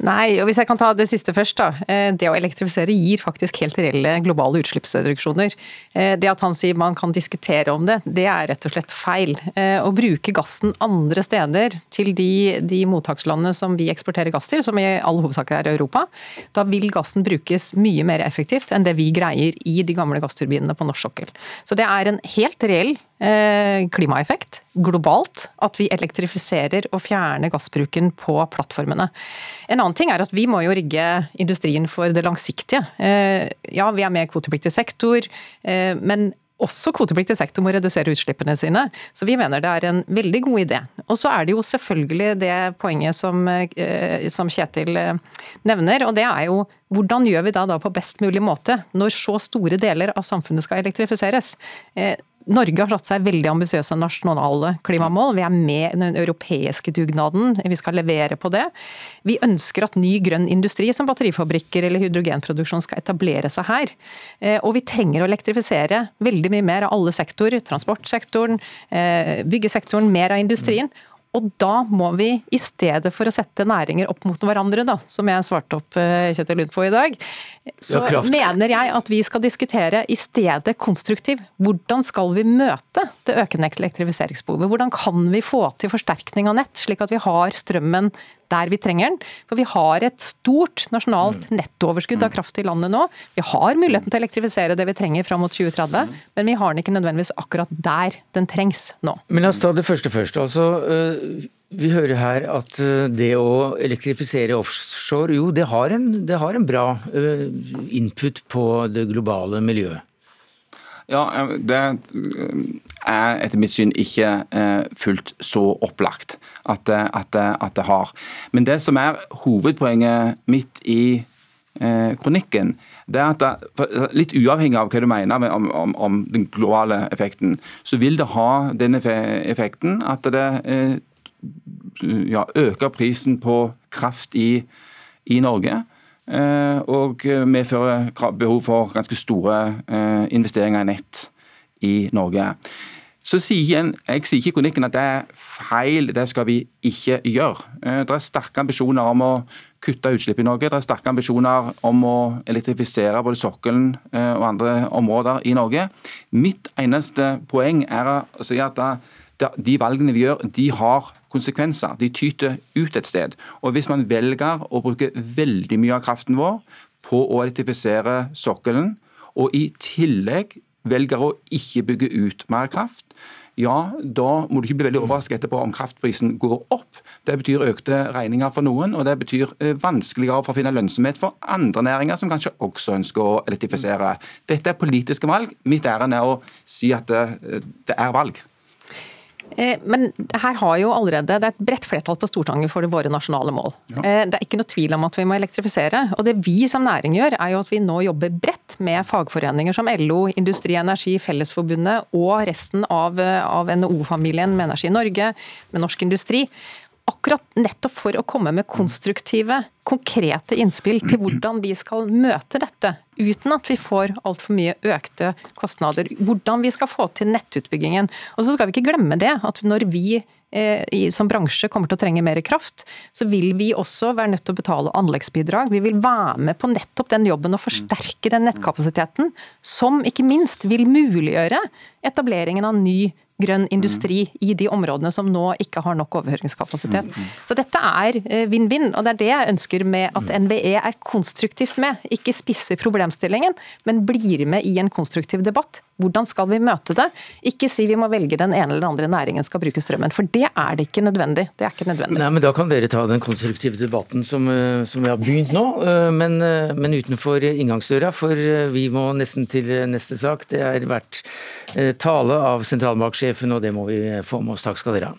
Nei, og hvis jeg kan ta det siste først. da. Eh, det å elektrifisere gir faktisk helt reelle globale utslippsreduksjoner. Eh, det at han sier man kan diskutere om det, det er rett og slett feil. Eh, å bruke gassen andre steder til de, de mottakslandene som vi eksporterer gass til, som i all hovedsak er Europa, da vil gassen brukes mye mer effektivt enn det vi greier i de gamle gassturbinene på norsk sokkel. Så det er en helt reell klimaeffekt globalt at vi elektrifiserer og fjerner gassbruken på plattformene. En annen ting er at vi må jo rigge industrien for det langsiktige. Eh, ja, vi er med i kvotepliktig sektor, eh, men også kvotepliktig sektor må redusere utslippene sine. Så vi mener det er en veldig god idé. Og så er det jo selvfølgelig det poenget som, eh, som Kjetil nevner, og det er jo hvordan gjør vi det da på best mulig måte når så store deler av samfunnet skal elektrifiseres? Norge har satt seg veldig ambisiøse nasjonale klimamål. Vi er med i den europeiske dugnaden. Vi skal levere på det. Vi ønsker at ny grønn industri som batterifabrikker eller hydrogenproduksjon skal etablere seg her. Eh, og vi trenger å elektrifisere veldig mye mer av alle sektorer. Transportsektoren, eh, byggesektoren, mer av industrien. Og da må vi, i stedet for å sette næringer opp mot hverandre, da, som jeg svarte opp eh, Kjetil Lund på i dag, så ja, mener jeg at vi skal diskutere i stedet konstruktiv. Hvordan skal vi møte det økende elektrifiseringsbehovet? Hvordan kan vi få til forsterkning av nett, slik at vi har strømmen der vi trenger den. For vi har et stort nasjonalt mm. nettooverskudd av mm. kraft i landet nå. Vi har muligheten til å elektrifisere det vi trenger fram mot 2030, men vi har den ikke nødvendigvis akkurat der den trengs nå. Men la oss ta det første først. Altså, øh, vi hører her at øh, det å elektrifisere offshore, jo, det har en, det har en bra øh, input på det globale miljøet. Ja, Det er etter mitt syn ikke eh, fullt så opplagt at, at, at, det har. Men det som er hovedpoenget mitt i eh, kronikken, det er at det, litt uavhengig av hva du mener om, om, om, den globale effekten, så vil det ha den effekten at det eh, ja, øker prisen på kraft i, i Norge. Eh, og medfører behov for ganske store eh, investeringer i nett i Norge. Så sier jeg, sier ikke i kronikken at det er feil, det skal vi ikke gjøre. Eh, det er sterke ambisjoner om å kutte utslipp i Norge. Det er sterke ambisjoner om å elektrifisere både sokkelen og andre områder i Norge. Mitt eneste poeng er å si at de valgene vi gjør, de har konsekvenser. De tyter ut et sted. Og Hvis man velger å bruke veldig mye av kraften vår på å elektrifisere sokkelen, og i tillegg velger å ikke bygge ut mer kraft, ja, da må du ikke bli veldig overrasket etterpå om kraftprisen går opp. Det betyr økte regninger for noen, og det betyr eh, vanskeligere for å finne lønnsomhet for andre næringer som kanskje også ønsker å elektrifisere. Dette er politiske valg. Mitt ærend er å si at det, eh, det er valg. Eh, men her har jo allerede, det er et bredt flertall på Stortinget for våre nasjonale mål. Ja. Eh, det er ikke noe tvil om at vi må elektrifisere. Og det vi som næring gjør, er jo at vi nå jobber bredt med fagforeninger som LO, Industri Energi, Fellesforbundet og resten av, av NHO-familien med Energi Norge, med Norsk Industri akkurat nettopp for å komme med konstruktive, konkrete innspill til hvordan vi skal møte dette, uten at vi får altfor mye økte kostnader. Hvordan vi skal få til nettutbyggingen. Og så skal vi ikke glemme det, at når vi eh, som bransje kommer til å trenge mer kraft, så vil vi også være nødt til å betale anleggsbidrag. Vi vil være med på nettopp den jobben og forsterke den nettkapasiteten, som ikke minst vil muliggjøre etableringen av ny grønn industri i de områdene som nå ikke har nok overføringskapasitet. Så dette er eh, vinn-vinn, og det er det jeg ønsker med at NVE er konstruktivt med. Ikke spisser problemstillingen, men blir med i en konstruktiv debatt. Hvordan skal vi møte det? Ikke si vi må velge den ene eller andre næringen skal bruke strømmen, for det er det ikke nødvendig. Det er ikke nødvendig. Nei, men Da kan dere ta den konstruktive debatten som, eh, som vi har begynt nå, eh, men, men utenfor inngangsdøra, for vi må nesten til neste sak. Det har vært tale av sentralbanksjef sjefen, og det må vi få med oss. Takk skal dere ha.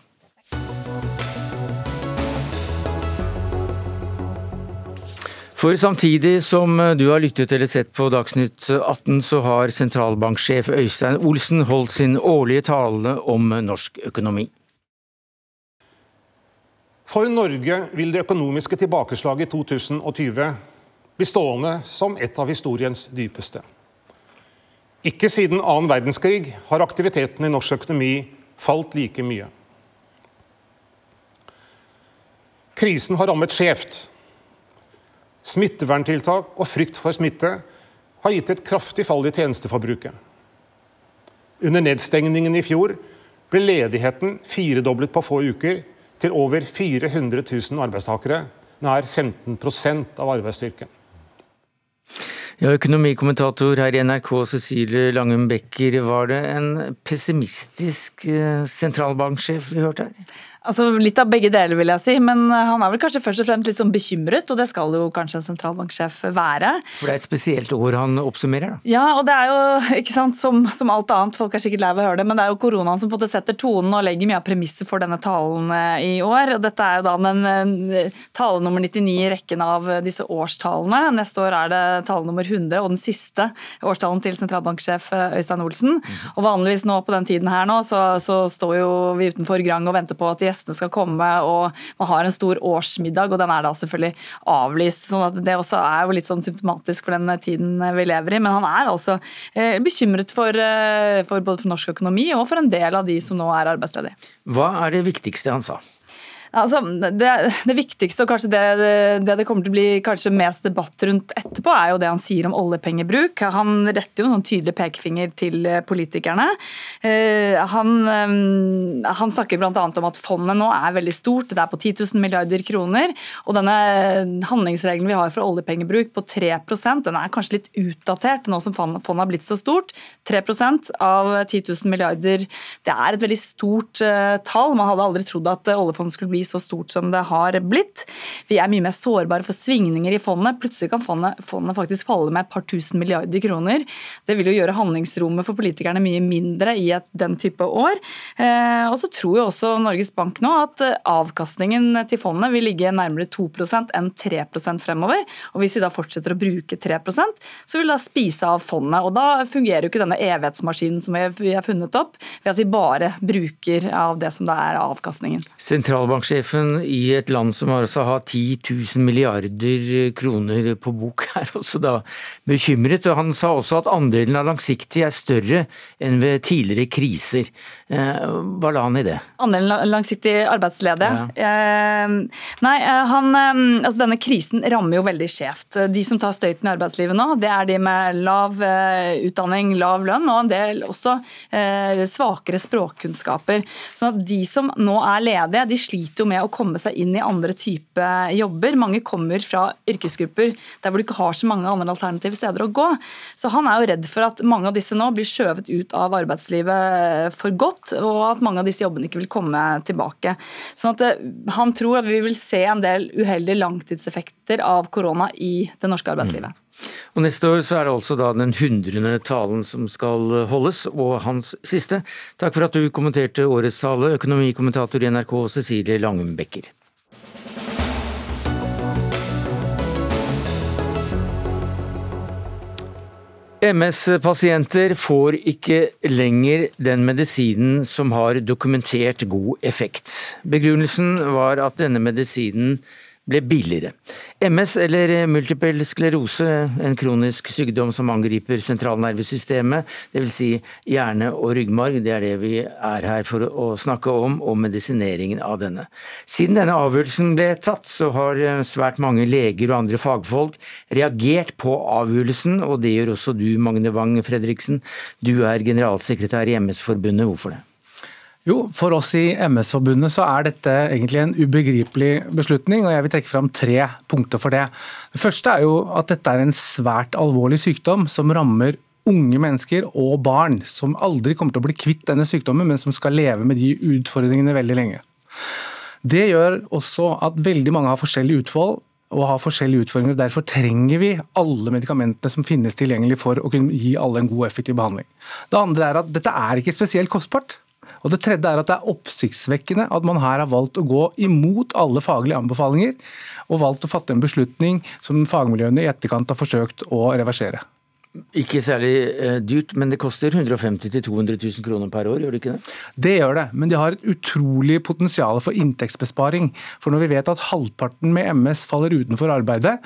For samtidig som du har lyttet eller sett på Dagsnytt 18, så har sentralbanksjef Øystein Olsen holdt sin årlige tale om norsk økonomi. For Norge vil det økonomiske tilbakeslaget i 2020 bli stående som et av historiens dypeste. Ikke siden annen verdenskrig har aktiviteten i norsk økonomi falt like mye. Krisen har rammet skjevt. Smitteverntiltak og frykt for smitte har gitt et kraftig fall i tjenesteforbruket. Under nedstengningen i fjor ble ledigheten firedoblet på få uker, til over 400 000 arbeidstakere, nær 15% av arbeidsstyrken. Ja, Økonomikommentator her i NRK, Cecilie Langum Becker. Var det en pessimistisk eh, sentralbanksjef vi hørte her? Altså Litt av begge deler, vil jeg si. Men eh, han er vel kanskje først og fremst litt sånn bekymret, og det skal jo kanskje en sentralbanksjef være. For det er et spesielt år han oppsummerer, da? Ja, og det er jo <laughs> ikke sant, som, som alt annet, folk er sikkert lei av å høre det, men det er jo koronaen som på en måte setter tonen og legger mye av premisset for denne talen eh, i år. og Dette er jo da den tale nummer 99 i rekken av disse årstalene. Neste år er det tale nummer 100 og den siste årstalen til sentralbanksjef eh, Øystein Olsen. Og vanligvis nå på den tiden her nå, så, så står jo vi utenfor Grang og venter på at gjestene skal komme, og man har en stor årsmiddag, og den er da selvfølgelig avlyst. sånn at Det også er jo litt sånn symptomatisk for den tiden vi lever i. Men han er altså eh, bekymret for, eh, for både for norsk økonomi og for en del av de som nå er arbeidsledige. Hva er det viktigste han sa? Altså, det, det, viktigste, og kanskje det, det, det kommer til å bli kanskje mest debatt rundt etterpå, er jo det han sier om oljepengebruk. Han retter jo en sånn tydelig pekefinger til eh, politikerne. Eh, han, eh, han snakker bl.a. om at fondet nå er veldig stort, det er på 10 000 milliarder kroner. Og denne handlingsregelen vi har for oljepengebruk på 3% den er kanskje litt utdatert nå som fondet har blitt så stort. 3% av 10 000 milliarder, det er et veldig stort tall. Man hadde aldri trodd at oljefondet skulle bli så stort som det har blitt. Vi er mye mer sårbare for svingninger i fondet. Plutselig kan fondet, fondet faktisk falle med et par tusen milliarder kroner. Det vil jo gjøre handlingsrommet for politikerne mye mindre i et, den type år. Eh, og så tror jo også Norges Bank nå at eh, avkastningen til fondet vil ligge nærmere 2% enn 3% fremover. Og hvis vi da fortsetter å bruke 3% så vil det da spise av fondet. Og da fungerer jo ikke denne evighetsmaskinen som vi har funnet opp, ved at vi bare bruker av det som da er avkastningen. Sentralbank sentralbanksjefen i et land som altså har 10 000 milliarder kroner på bok, <laughs> er også da bekymret. og Han sa også at andelen av langsiktig er større enn ved tidligere kriser. Eh, hva la han i det? Andelen langsiktig arbeidsledige? Ja. Eh, nei, eh, han, altså denne krisen rammer jo veldig skjevt. De som tar støyten i arbeidslivet nå, det er de med lav utdanning, lav lønn og en del også svakere språkkunnskaper. Så de som nå er ledige, de sliter jo med å komme seg inn i andre type jobber. Mange kommer fra yrkesgrupper der hvor du ikke har så mange andre alternative steder å gå. Så han er jo redd for at mange av disse nå blir skjøvet ut av arbeidslivet for godt, og at mange av disse jobbene ikke vil komme tilbake. Sånn at eh, Han tror at vi vil se en del uheldige langtidseffekter av korona i det norske arbeidslivet. Og Neste år så er det altså da den hundrede talen som skal holdes, og hans siste. Takk for at du kommenterte årets tale, økonomikommentator i NRK Cecilie Langum. MS-pasienter får ikke lenger den medisinen som har dokumentert god effekt. Begrunnelsen var at denne medisinen ble billigere. MS, eller multiple sklerose, en kronisk sykdom som angriper sentralnervesystemet, dvs. Si hjerne og ryggmarg, det er det vi er her for å snakke om, og medisineringen av denne. Siden denne avgjørelsen ble tatt, så har svært mange leger og andre fagfolk reagert på avgjørelsen, og det gjør også du, Magne Wang Fredriksen. Du er generalsekretær i MS-forbundet, hvorfor det? Jo, For oss i MS-forbundet så er dette egentlig en ubegripelig beslutning, og jeg vil trekke fram tre punkter for det. Det første er jo at dette er en svært alvorlig sykdom som rammer unge mennesker og barn, som aldri kommer til å bli kvitt denne sykdommen, men som skal leve med de utfordringene veldig lenge. Det gjør også at veldig mange har forskjellig utfold og har forskjellige utfordringer. Derfor trenger vi alle medikamentene som finnes tilgjengelig for å kunne gi alle en god og effektiv behandling. Det andre er at dette er ikke spesielt kostbart. Og Det tredje er at det er oppsiktsvekkende at man her har valgt å gå imot alle faglige anbefalinger, og valgt å fatte en beslutning som fagmiljøene i etterkant har forsøkt å reversere. Ikke særlig eh, dyrt, men det koster 150 000-200 000 kroner per år, gjør det ikke det? Det gjør det, men de har et utrolig potensial for inntektsbesparing. For når vi vet at halvparten med MS faller utenfor arbeidet,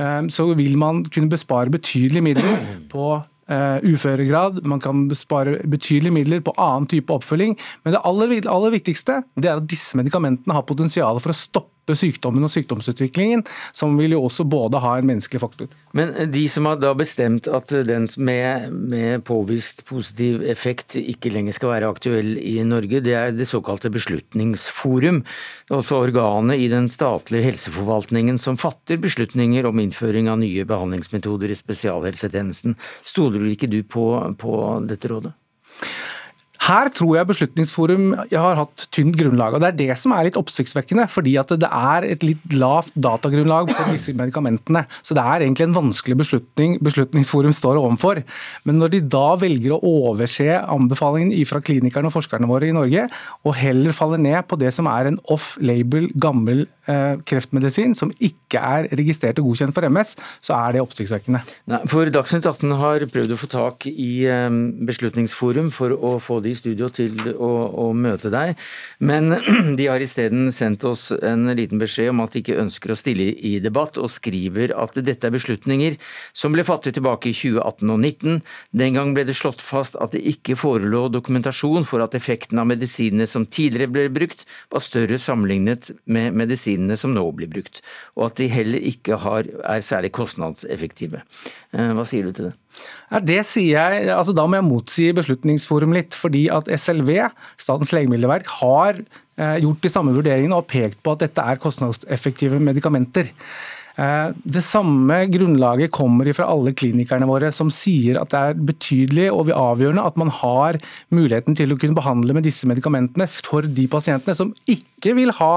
eh, så vil man kunne bespare betydelige midler på Uh, uføregrad, man kan spare betydelige midler på annen type oppfølging. Men det aller, aller viktigste det er at disse medikamentene har potensial for å stoppe stoppe sykdommen og sykdomsutviklingen, som vil jo også både ha en menneskelig faktor. Men de som har da bestemt at den med, med påvist positiv effekt ikke lenger skal være aktuell i Norge, det er det såkalte Beslutningsforum. Altså organet i den statlige helseforvaltningen som fatter beslutninger om innføring av nye behandlingsmetoder i spesialhelsetjenesten. Stoler ikke du på, på dette rådet? Her tror jeg Beslutningsforum har hatt tynt grunnlag. og Det er det som er litt oppsiktsvekkende. fordi at det er et litt lavt datagrunnlag for disse medikamentene. Så det er egentlig en vanskelig beslutning Beslutningsforum står overfor. Men når de da velger å overse anbefalingen fra klinikerne og forskerne våre i Norge, og heller faller ned på det som er en off-label, gammel kreftmedisin som ikke er registrert og godkjent for MS, så er det oppsiktsvekkende. For Dagsnytt 18 har prøvd å få tak i eh, Beslutningsforum for å få de i studio til å, å møte deg. Men <clears throat> de har isteden sendt oss en liten beskjed om at de ikke ønsker å stille i debatt, og skriver at dette er beslutninger som ble fattet tilbake i 2018 og 2019. Den gang ble det slått fast at det ikke forelå dokumentasjon for at effekten av medisinene som tidligere ble brukt, var større sammenlignet med medisinene som nå blir brukt, og at de heller ikke har, er særlig kostnadseffektive. Eh, hva sier du til det? Ja, det sier jeg, altså Da må jeg motsi Beslutningsforum litt. fordi at SLV, Statens legemiddelverk, har eh, gjort de samme vurderingene og pekt på at dette er kostnadseffektive medikamenter. Eh, det samme grunnlaget kommer fra alle klinikerne våre, som sier at det er betydelig og avgjørende at man har muligheten til å kunne behandle med disse medikamentene for de pasientene som ikke vil ha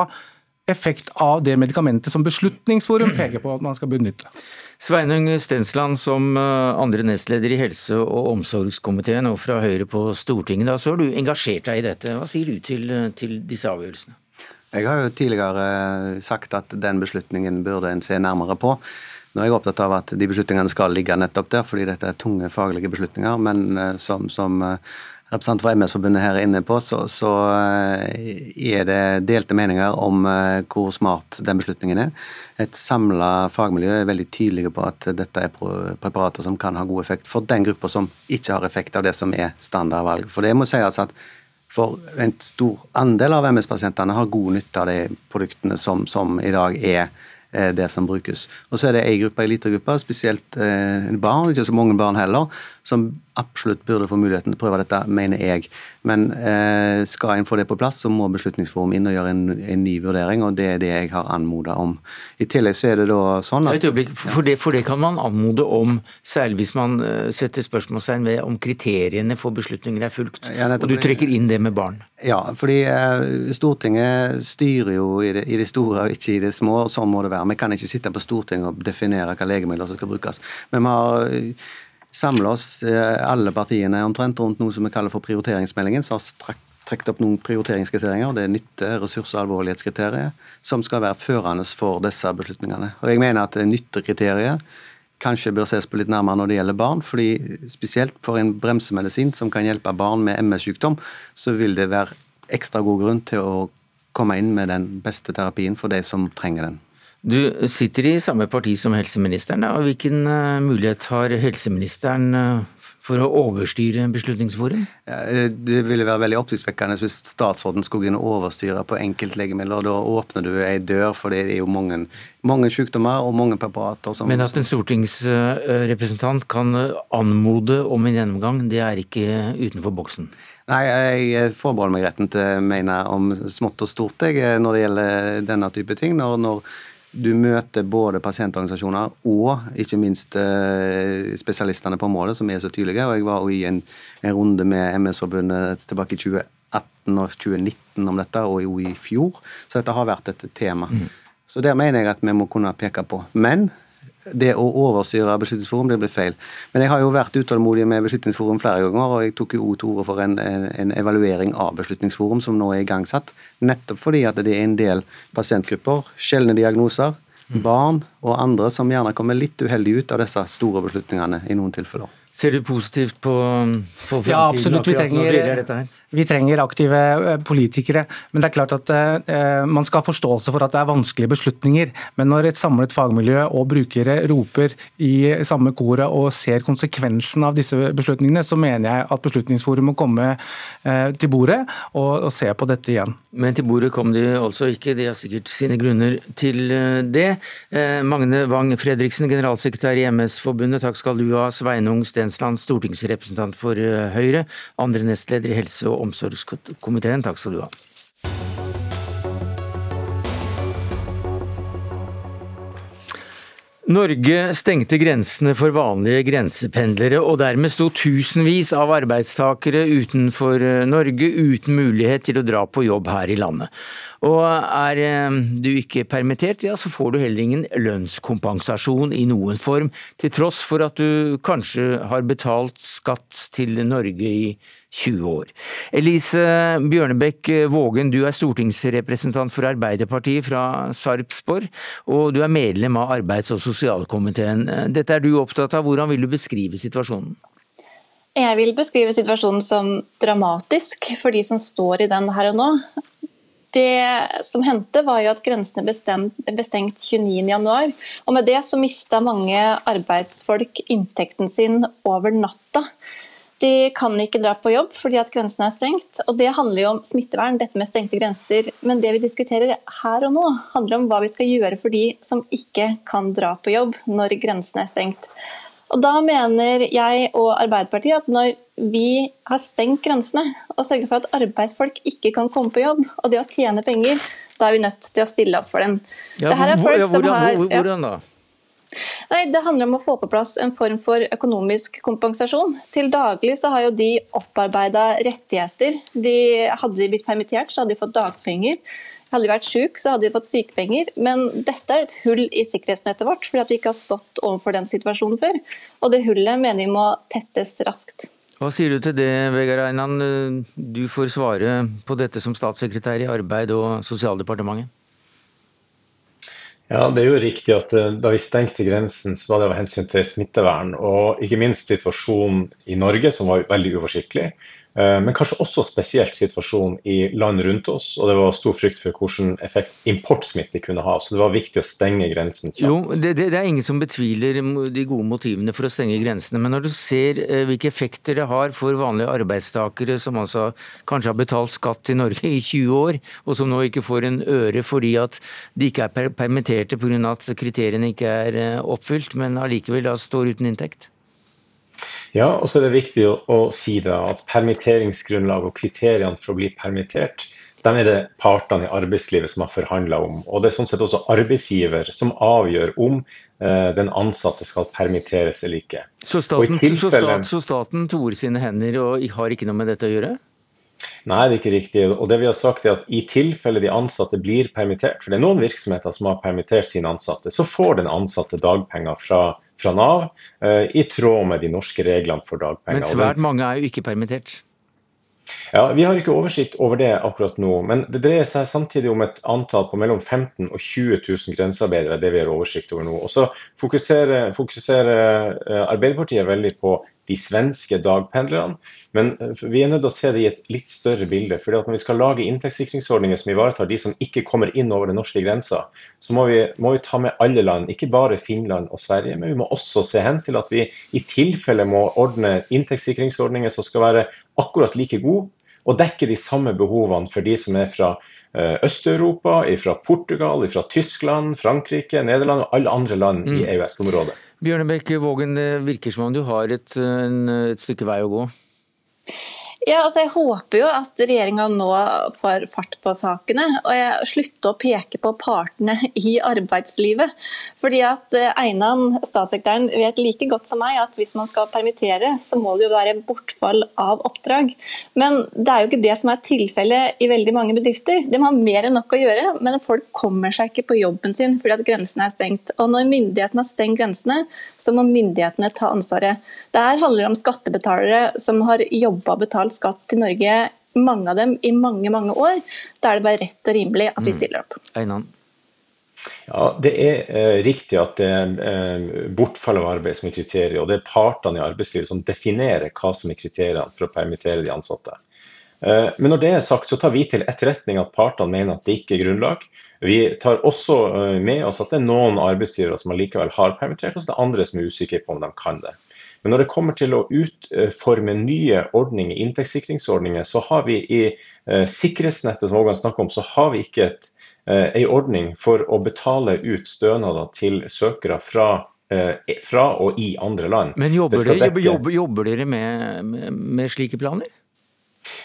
effekt av det medikamentet som Beslutningsforum <clears throat> peker på at man skal benytte. Sveinung Stensland, som eh, andre nestleder i helse- og omsorgskomiteen og fra Høyre på Stortinget, da, så har du engasjert deg i dette. Hva sier du til, til disse avgjørelsene? Jeg har jo tidligere sagt at den beslutningen burde en se nærmere på. Nå er jeg opptatt av at de beslutningene skal ligge nettopp der, fordi dette er tunge faglige beslutninger. Men eh, som, som eh, for MS-forbundet her er inne på, så, så, eh, er det delte meninger om eh, hvor smart den beslutningen er. Et samla fagmiljø er veldig tydelige på at dette er preparater som kan ha god effekt for den gruppa som ikke har effekt av det som er standardvalg. For det må sies at for en stor andel av MS-pasientene har god nytte av de produktene som, som i dag er det som brukes. Og Så er det ei gruppe, gruppe, spesielt eh, barn, ikke så mange barn heller, som absolutt burde få muligheten til å prøve dette, mener jeg. Men eh, skal en få det på plass, så må Beslutningsforum inn og gjøre en, en ny vurdering, og det er det jeg har anmoda om. I tillegg så er det da sånn at for det, for det, kan man anmode om, særlig hvis man eh, setter spørsmålstegn ved om kriteriene for beslutninger er fulgt, ja, og du trekker inn det med barn. Ja, fordi eh, Stortinget styrer jo i det, i det store og ikke i det små, og sånn må det være. Vi kan ikke sitte på Stortinget og definere hva legemidler som skal brukes. Men vi har samle oss, eh, alle partiene, omtrent rundt noe som vi kaller for prioriteringsmeldingen, som har trukket opp noen prioriteringskriterier. Det er nytte, ressurs- og alvorlighetskriterier som skal være førende for disse beslutningene. Og jeg mener at nyttekriteriet kanskje bør ses på litt nærmere når det gjelder barn. fordi Spesielt for en bremsemedisin som kan hjelpe barn med MS-sykdom, så vil det være ekstra god grunn til å komme inn med den beste terapien for de som trenger den. Du sitter i samme parti som helseministeren. Da. Hvilken uh, mulighet har helseministeren uh, for å overstyre Beslutningsforum? Ja, det ville være veldig oppsiktsvekkende hvis statsråden skulle inn og overstyre på enkeltlegemidler. Da åpner du ei dør, for det er jo mange, mange sykdommer og mange preparater som Men at en stortingsrepresentant kan anmode om en gjennomgang, det er ikke utenfor boksen? Nei, jeg forbeholder meg retten til å mene om smått og stort jeg, når det gjelder denne type ting. Når, når du møter både pasientorganisasjoner og ikke minst eh, spesialistene på området, som er så tydelige. og Jeg var i en, en runde med MS-forbundet tilbake i 2018 og 2019 om dette, og jo i fjor. Så dette har vært et tema. Mm. Så der mener jeg at vi må kunne peke på. Men det å overstyre Beslutningsforum, det blir feil. Men jeg har jo vært utålmodig med Beslutningsforum flere ganger, og jeg tok jo til orde for en, en, en, evaluering av Beslutningsforum som nå er igangsatt. Nettopp fordi at det er en del pasientgrupper, sjeldne diagnoser, barn og andre som gjerne kommer litt uheldig ut av disse store beslutningene i noen tilfeller. Ser du positivt på, på fremtiden? Ja, absolutt. Vi trenger, vi trenger aktive eh, politikere. Men det er klart at eh, man skal ha forståelse for at det er vanskelige beslutninger. Men når et samlet fagmiljø og brukere roper i samme koret og ser konsekvensen av disse beslutningene, så mener jeg at Beslutningsforum må komme eh, til bordet og, og, se på dette igjen. Men til bordet kom de altså ikke. De har sikkert sine grunner til eh, det. Eh, Magne Wang Fredriksen, generalsekretær i MS-forbundet, takk skal du ha. Sveinung Sten Stensland, stortingsrepresentant for eh, Høyre, andre nestleder i helse- og omsorgskomiteen. Takk skal du ha. Norge stengte grensene for vanlige grensependlere, og dermed sto tusenvis av arbeidstakere utenfor eh, Norge uten mulighet til å dra på jobb her i landet. Og er eh, du ikke permittert, ja så får du heller ingen lønnskompensasjon i noen form, til tross for at du kanskje har betalt skatt til Norge i 20 år. Elise Bjørnebekk Vågen, du er stortingsrepresentant for Arbeiderpartiet fra Sarpsborg, og du er medlem av arbeids- og sosialkomiteen. Dette er du opptatt av, hvordan vil du beskrive situasjonen? Jeg vil beskrive situasjonen som dramatisk for de som står i den her og nå. Det som hendte, var jo at grensene ble stengt 29.1. Og med det så mista mange arbeidsfolk inntekten sin over natta. De kan ikke dra på jobb fordi at grensene er stengt. og Det handler jo om smittevern, dette med stengte grenser. Men det vi diskuterer her og nå, handler om hva vi skal gjøre for de som ikke kan dra på jobb når grensene er stengt. Og Da mener jeg og Arbeiderpartiet at når vi har stengt grensene og sørger for at arbeidsfolk ikke kan komme på jobb, og det å tjene penger, da er vi nødt til å stille opp for dem. Ja, hvor, ja, hvordan, har, ja. hvordan da? Nei, Det handler om å få på plass en form for økonomisk kompensasjon. Til daglig så har jo de opparbeida rettigheter. De, hadde de blitt permittert, så hadde de fått dagpenger. Hadde vi vært syk, så hadde vi fått sykepenger. Men dette er et hull i sikkerhetsnettet vårt, fordi vi ikke har stått overfor den situasjonen før. Og det hullet mener vi må tettes raskt. Hva sier du til det, Vegard Einan? Du får svare på dette som statssekretær i Arbeid- og sosialdepartementet. Ja, Det er jo riktig at eh, da vi stengte grensen, så var det av hensyn til smittevern. Og ikke minst situasjonen i Norge, som var veldig uoversiktlig. Eh, men kanskje også spesielt situasjonen i land rundt oss. Og det var stor frykt for hvilken effekt importsmitte kunne ha. Så det var viktig å stenge grensen kjapt. Jo, det, det, er ingen som betviler de gode motivene for å stenge grensene. Men når du ser eh, hvilke effekter det har for vanlige arbeidstakere som altså kanskje har betalt skatt i Norge i 20 år, og som nå ikke får en øre fordi at de ikke er permitterte pga. at kriteriene ikke er eh, oppfylt, men allikevel da står uten inntekt? Ja, og så er det viktig å, å si da at permitteringsgrunnlag og kriteriene for å bli permittert, dem er det partene i arbeidslivet som har forhandla om. Og det er sånn sett også arbeidsgiver som avgjør om eh, den ansatte skal permitteres eller ikke. Så staten, tilfelle... så, stat, så staten toer sine hender og har ikke noe med dette å gjøre? Nei, det er ikke riktig. Og det vi har sagt er at I tilfelle de ansatte blir permittert, for det er noen virksomheter som har permittert sine ansatte, så får den ansatte dagpenger fra fra Nav, eh, i tråd med de norske reglene for dagpenger. Men svært mange er jo ikke permittert? Ja, Vi har ikke oversikt over det akkurat nå, men det dreier seg samtidig om et antall på mellom 15 og 20 000 grensearbeidere. det vi har oversikt over nå. Og så fokuserer, fokuserer eh, Arbeiderpartiet veldig på de svenske dagpendlerne, men eh, vi er nødt til å se det i et litt større bilde. For Når vi skal lage inntektssikringsordninger som ivaretar de som ikke kommer inn over den norske grensa, så må vi, må vi ta med alle land, ikke bare Finland og Sverige. Men vi må også se hen til at vi i tilfelle må ordne inntektssikringsordninger som skal være akkurat like gode og dekke de samme behovene for de som er fra eh, Øst-Europa, fra Portugal, fra Tyskland, Frankrike, Nederland og alle andre land mm. i EØS-området. Bjørnebekk Vågen, det virker som om du har et, et stykke vei å gå? Ja, altså Jeg håper jo at regjeringa nå får fart på sakene, og jeg slutter å peke på partene i arbeidslivet. Fordi at eh, Einan, statssekretæren, vet like godt som meg at hvis man skal permittere, så må det jo være bortfall av oppdrag. Men det er jo ikke det som er tilfellet i veldig mange bedrifter. De har mer enn nok å gjøre, men folk kommer seg ikke på jobben sin fordi at grensene er stengt. Og når myndighetene har stengt grensene, så må myndighetene ta ansvaret. Det her handler om skattebetalere som har jobba og betalt skatt til Norge, mange av dem i mange mange år. Da er det bare rett og rimelig at vi mm. stiller opp. Einan. Ja, Det er eh, riktig at det er eh, bortfall av arbeid som er kriteriet. Og det er partene i arbeidslivet som definerer hva som er kriteriene for å permittere de ansatte. Eh, men når det er sagt, så tar vi til etterretning at partene mener at det ikke er grunnlag. Vi tar også eh, med oss at det er noen arbeidsgivere som allikevel har permittert, og så det er andre som er usikre på om de kan det. Men når det kommer til å utforme nye ordninger, inntektssikringsordninger, så har vi i eh, sikkerhetsnettet som Ågan snakker om, så har vi ikke et, eh, en ordning for å betale ut stønader til søkere fra eh, fra og i andre land. Men jobber, dere, jobber, jobber dere med, med, med, slike planer?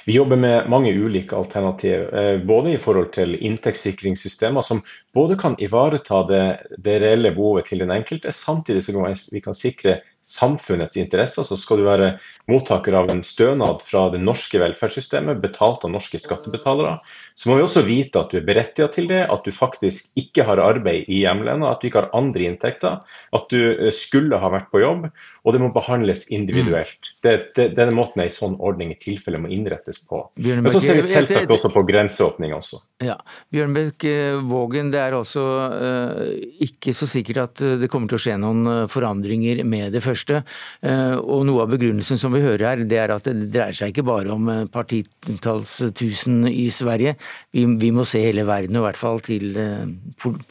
Vi jobber med mange ulike alternativ, både i forhold til inntektssikringssystemer som både kan ivareta det, det reelle behovet til den enkelte, samtidig som vi kan sikre samfunnets interesser, så skal du være mottaker av en stønad fra det norske velferdssystemet, betalt av norske skattebetalere. Så må vi også vite at du er berettiget til det, at du faktisk ikke har arbeid i hjemlandet, at du ikke har andre inntekter, at du eh, skulle ha vært på jobb, og det må behandles individuelt. Mm. Det, det, denne måten en sånn ordning i tilfelle må innrettes på. Men så ser vi selvsagt også på grenseåpning også. Ja. Bjørnbekk eh, Vågen, det er altså uh, ikke så sikkert at det kommer til å skje noen forandringer med det. Første første. Eh, og noe av begrunnelsen som vi hører her, det er at det dreier seg ikke bare om eh, partitalls tusen i Sverige. Vi, vi må se hele verden, og i hvert fall til eh,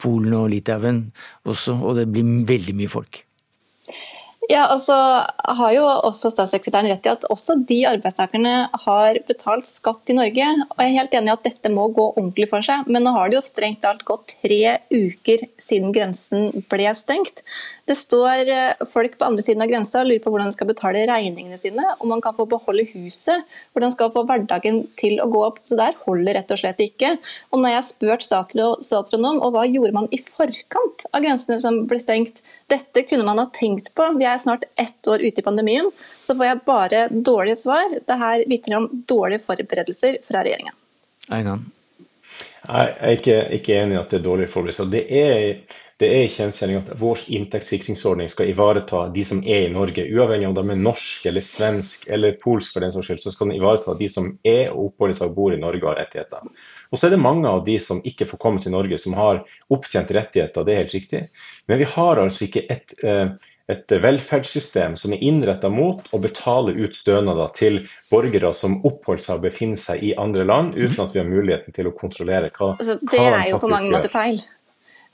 Polen og Litauen også. Og det blir veldig mye folk. Ja, altså har jo også statssekretæren rett i at også de arbeidstakerne har betalt skatt i Norge. og Jeg er helt enig i at dette må gå ordentlig for seg, men nå har det jo strengt talt gått tre uker siden grensen ble stengt. Det står eh, folk på andre siden av grensa og lurer på hvordan de skal betale regningene sine, om man kan få beholde huset, hvordan de skal få hverdagen til å gå opp. Så der holder rett og slett ikke. Og når jeg har spurt statsråden om og hva gjorde man i forkant av grensene som ble stengt, dette kunne man ha tenkt på. Vi er snart ett år ute i pandemien. Så får jeg bare dårlige svar. Dette vitner om dårlige forberedelser fra regjeringa. Einan. Jeg er ikke, ikke, enig i at det er dårlige forberedelser. Det er det er kjensgjerning at vår inntektssikringsordning skal ivareta de som er i Norge. Uavhengig om de er norsk eller svensk eller polsk, for den saks skyld, så skal den ivareta de som er og oppholder seg og bor i Norge og har rettigheter. Og så er det mange av de som ikke får komme til Norge, som har opptjent rettigheter, det er helt riktig. Men vi har altså ikke et, eh, et velferdssystem som er innretta mot å betale ut stønader til borgere som oppholder seg og befinner seg i andre land, uten at vi har muligheten til å kontrollere hva, altså, det hva de faktisk gjør. Det er jo på mange måter feil.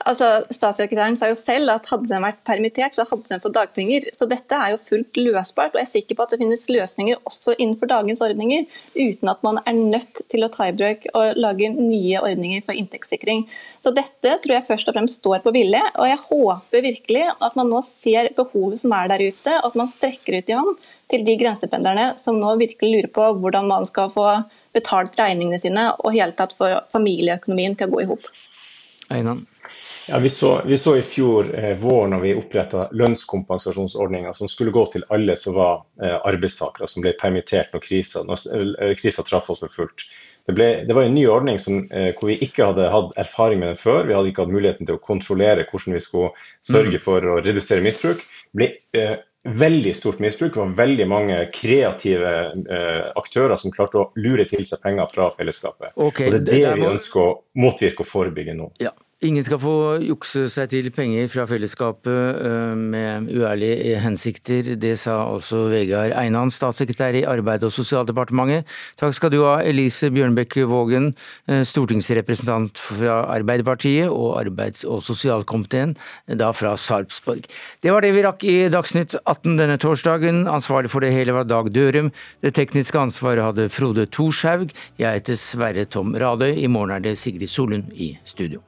Altså, Statssekretæren sa jo selv at hadde den vært permittert, så hadde den fått dagpenger. Så dette er jo fullt løsbart, og jeg er sikker på at det finnes løsninger også innenfor dagens ordninger, uten at man er nødt til å ta i bruk og lage nye ordninger for inntektssikring. Så dette tror jeg først og fremst står på vilje, og jeg håper virkelig at man nå ser behovet som er der ute, og at man strekker ut i hånd til de grensependlerne som nå virkelig lurer på hvordan man skal få betalt regningene sine og hele tatt få familieøkonomien til å gå i hop. Einan. Ja, vi så, vi så, i fjor eh, vår når vi oppretta lønnskompensasjonsordninga som skulle gå til alle som var eh, arbeidstakere som ble permittert når krisa, når, eh, krisa traff oss for fullt. Det, ble, det, var en ny ordning som, eh, hvor vi ikke hadde hatt erfaring med den før. Vi hadde ikke hatt muligheten til å kontrollere hvordan vi skulle sørge mm. for å redusere misbruk. Det ble eh, veldig stort misbruk. Det var veldig mange kreative eh, aktører som klarte å lure til seg penger fra fellesskapet. Okay, og Det er det, det vi må... ønsker å motvirke og forebygge nå. Ja. Ingen skal få jukse seg til penger fra fellesskapet øh, med uærlige hensikter. Det sa altså Vegard Einan, statssekretær i Arbeid- og sosialdepartementet. Takk skal du ha, Elise Bjørnbekk Vågen, øh, stortingsrepresentant fra Arbeiderpartiet og arbeids- og sosialkomiteen, da fra Sarpsborg. Det var det vi rakk i Dagsnytt 18 denne torsdagen. Ansvarlig for det hele var Dag Dørum. Det tekniske ansvaret hadde Frode Thorshaug. Jeg heter Sverre Tom Radøy. I morgen er det Sigrid Solund i studio.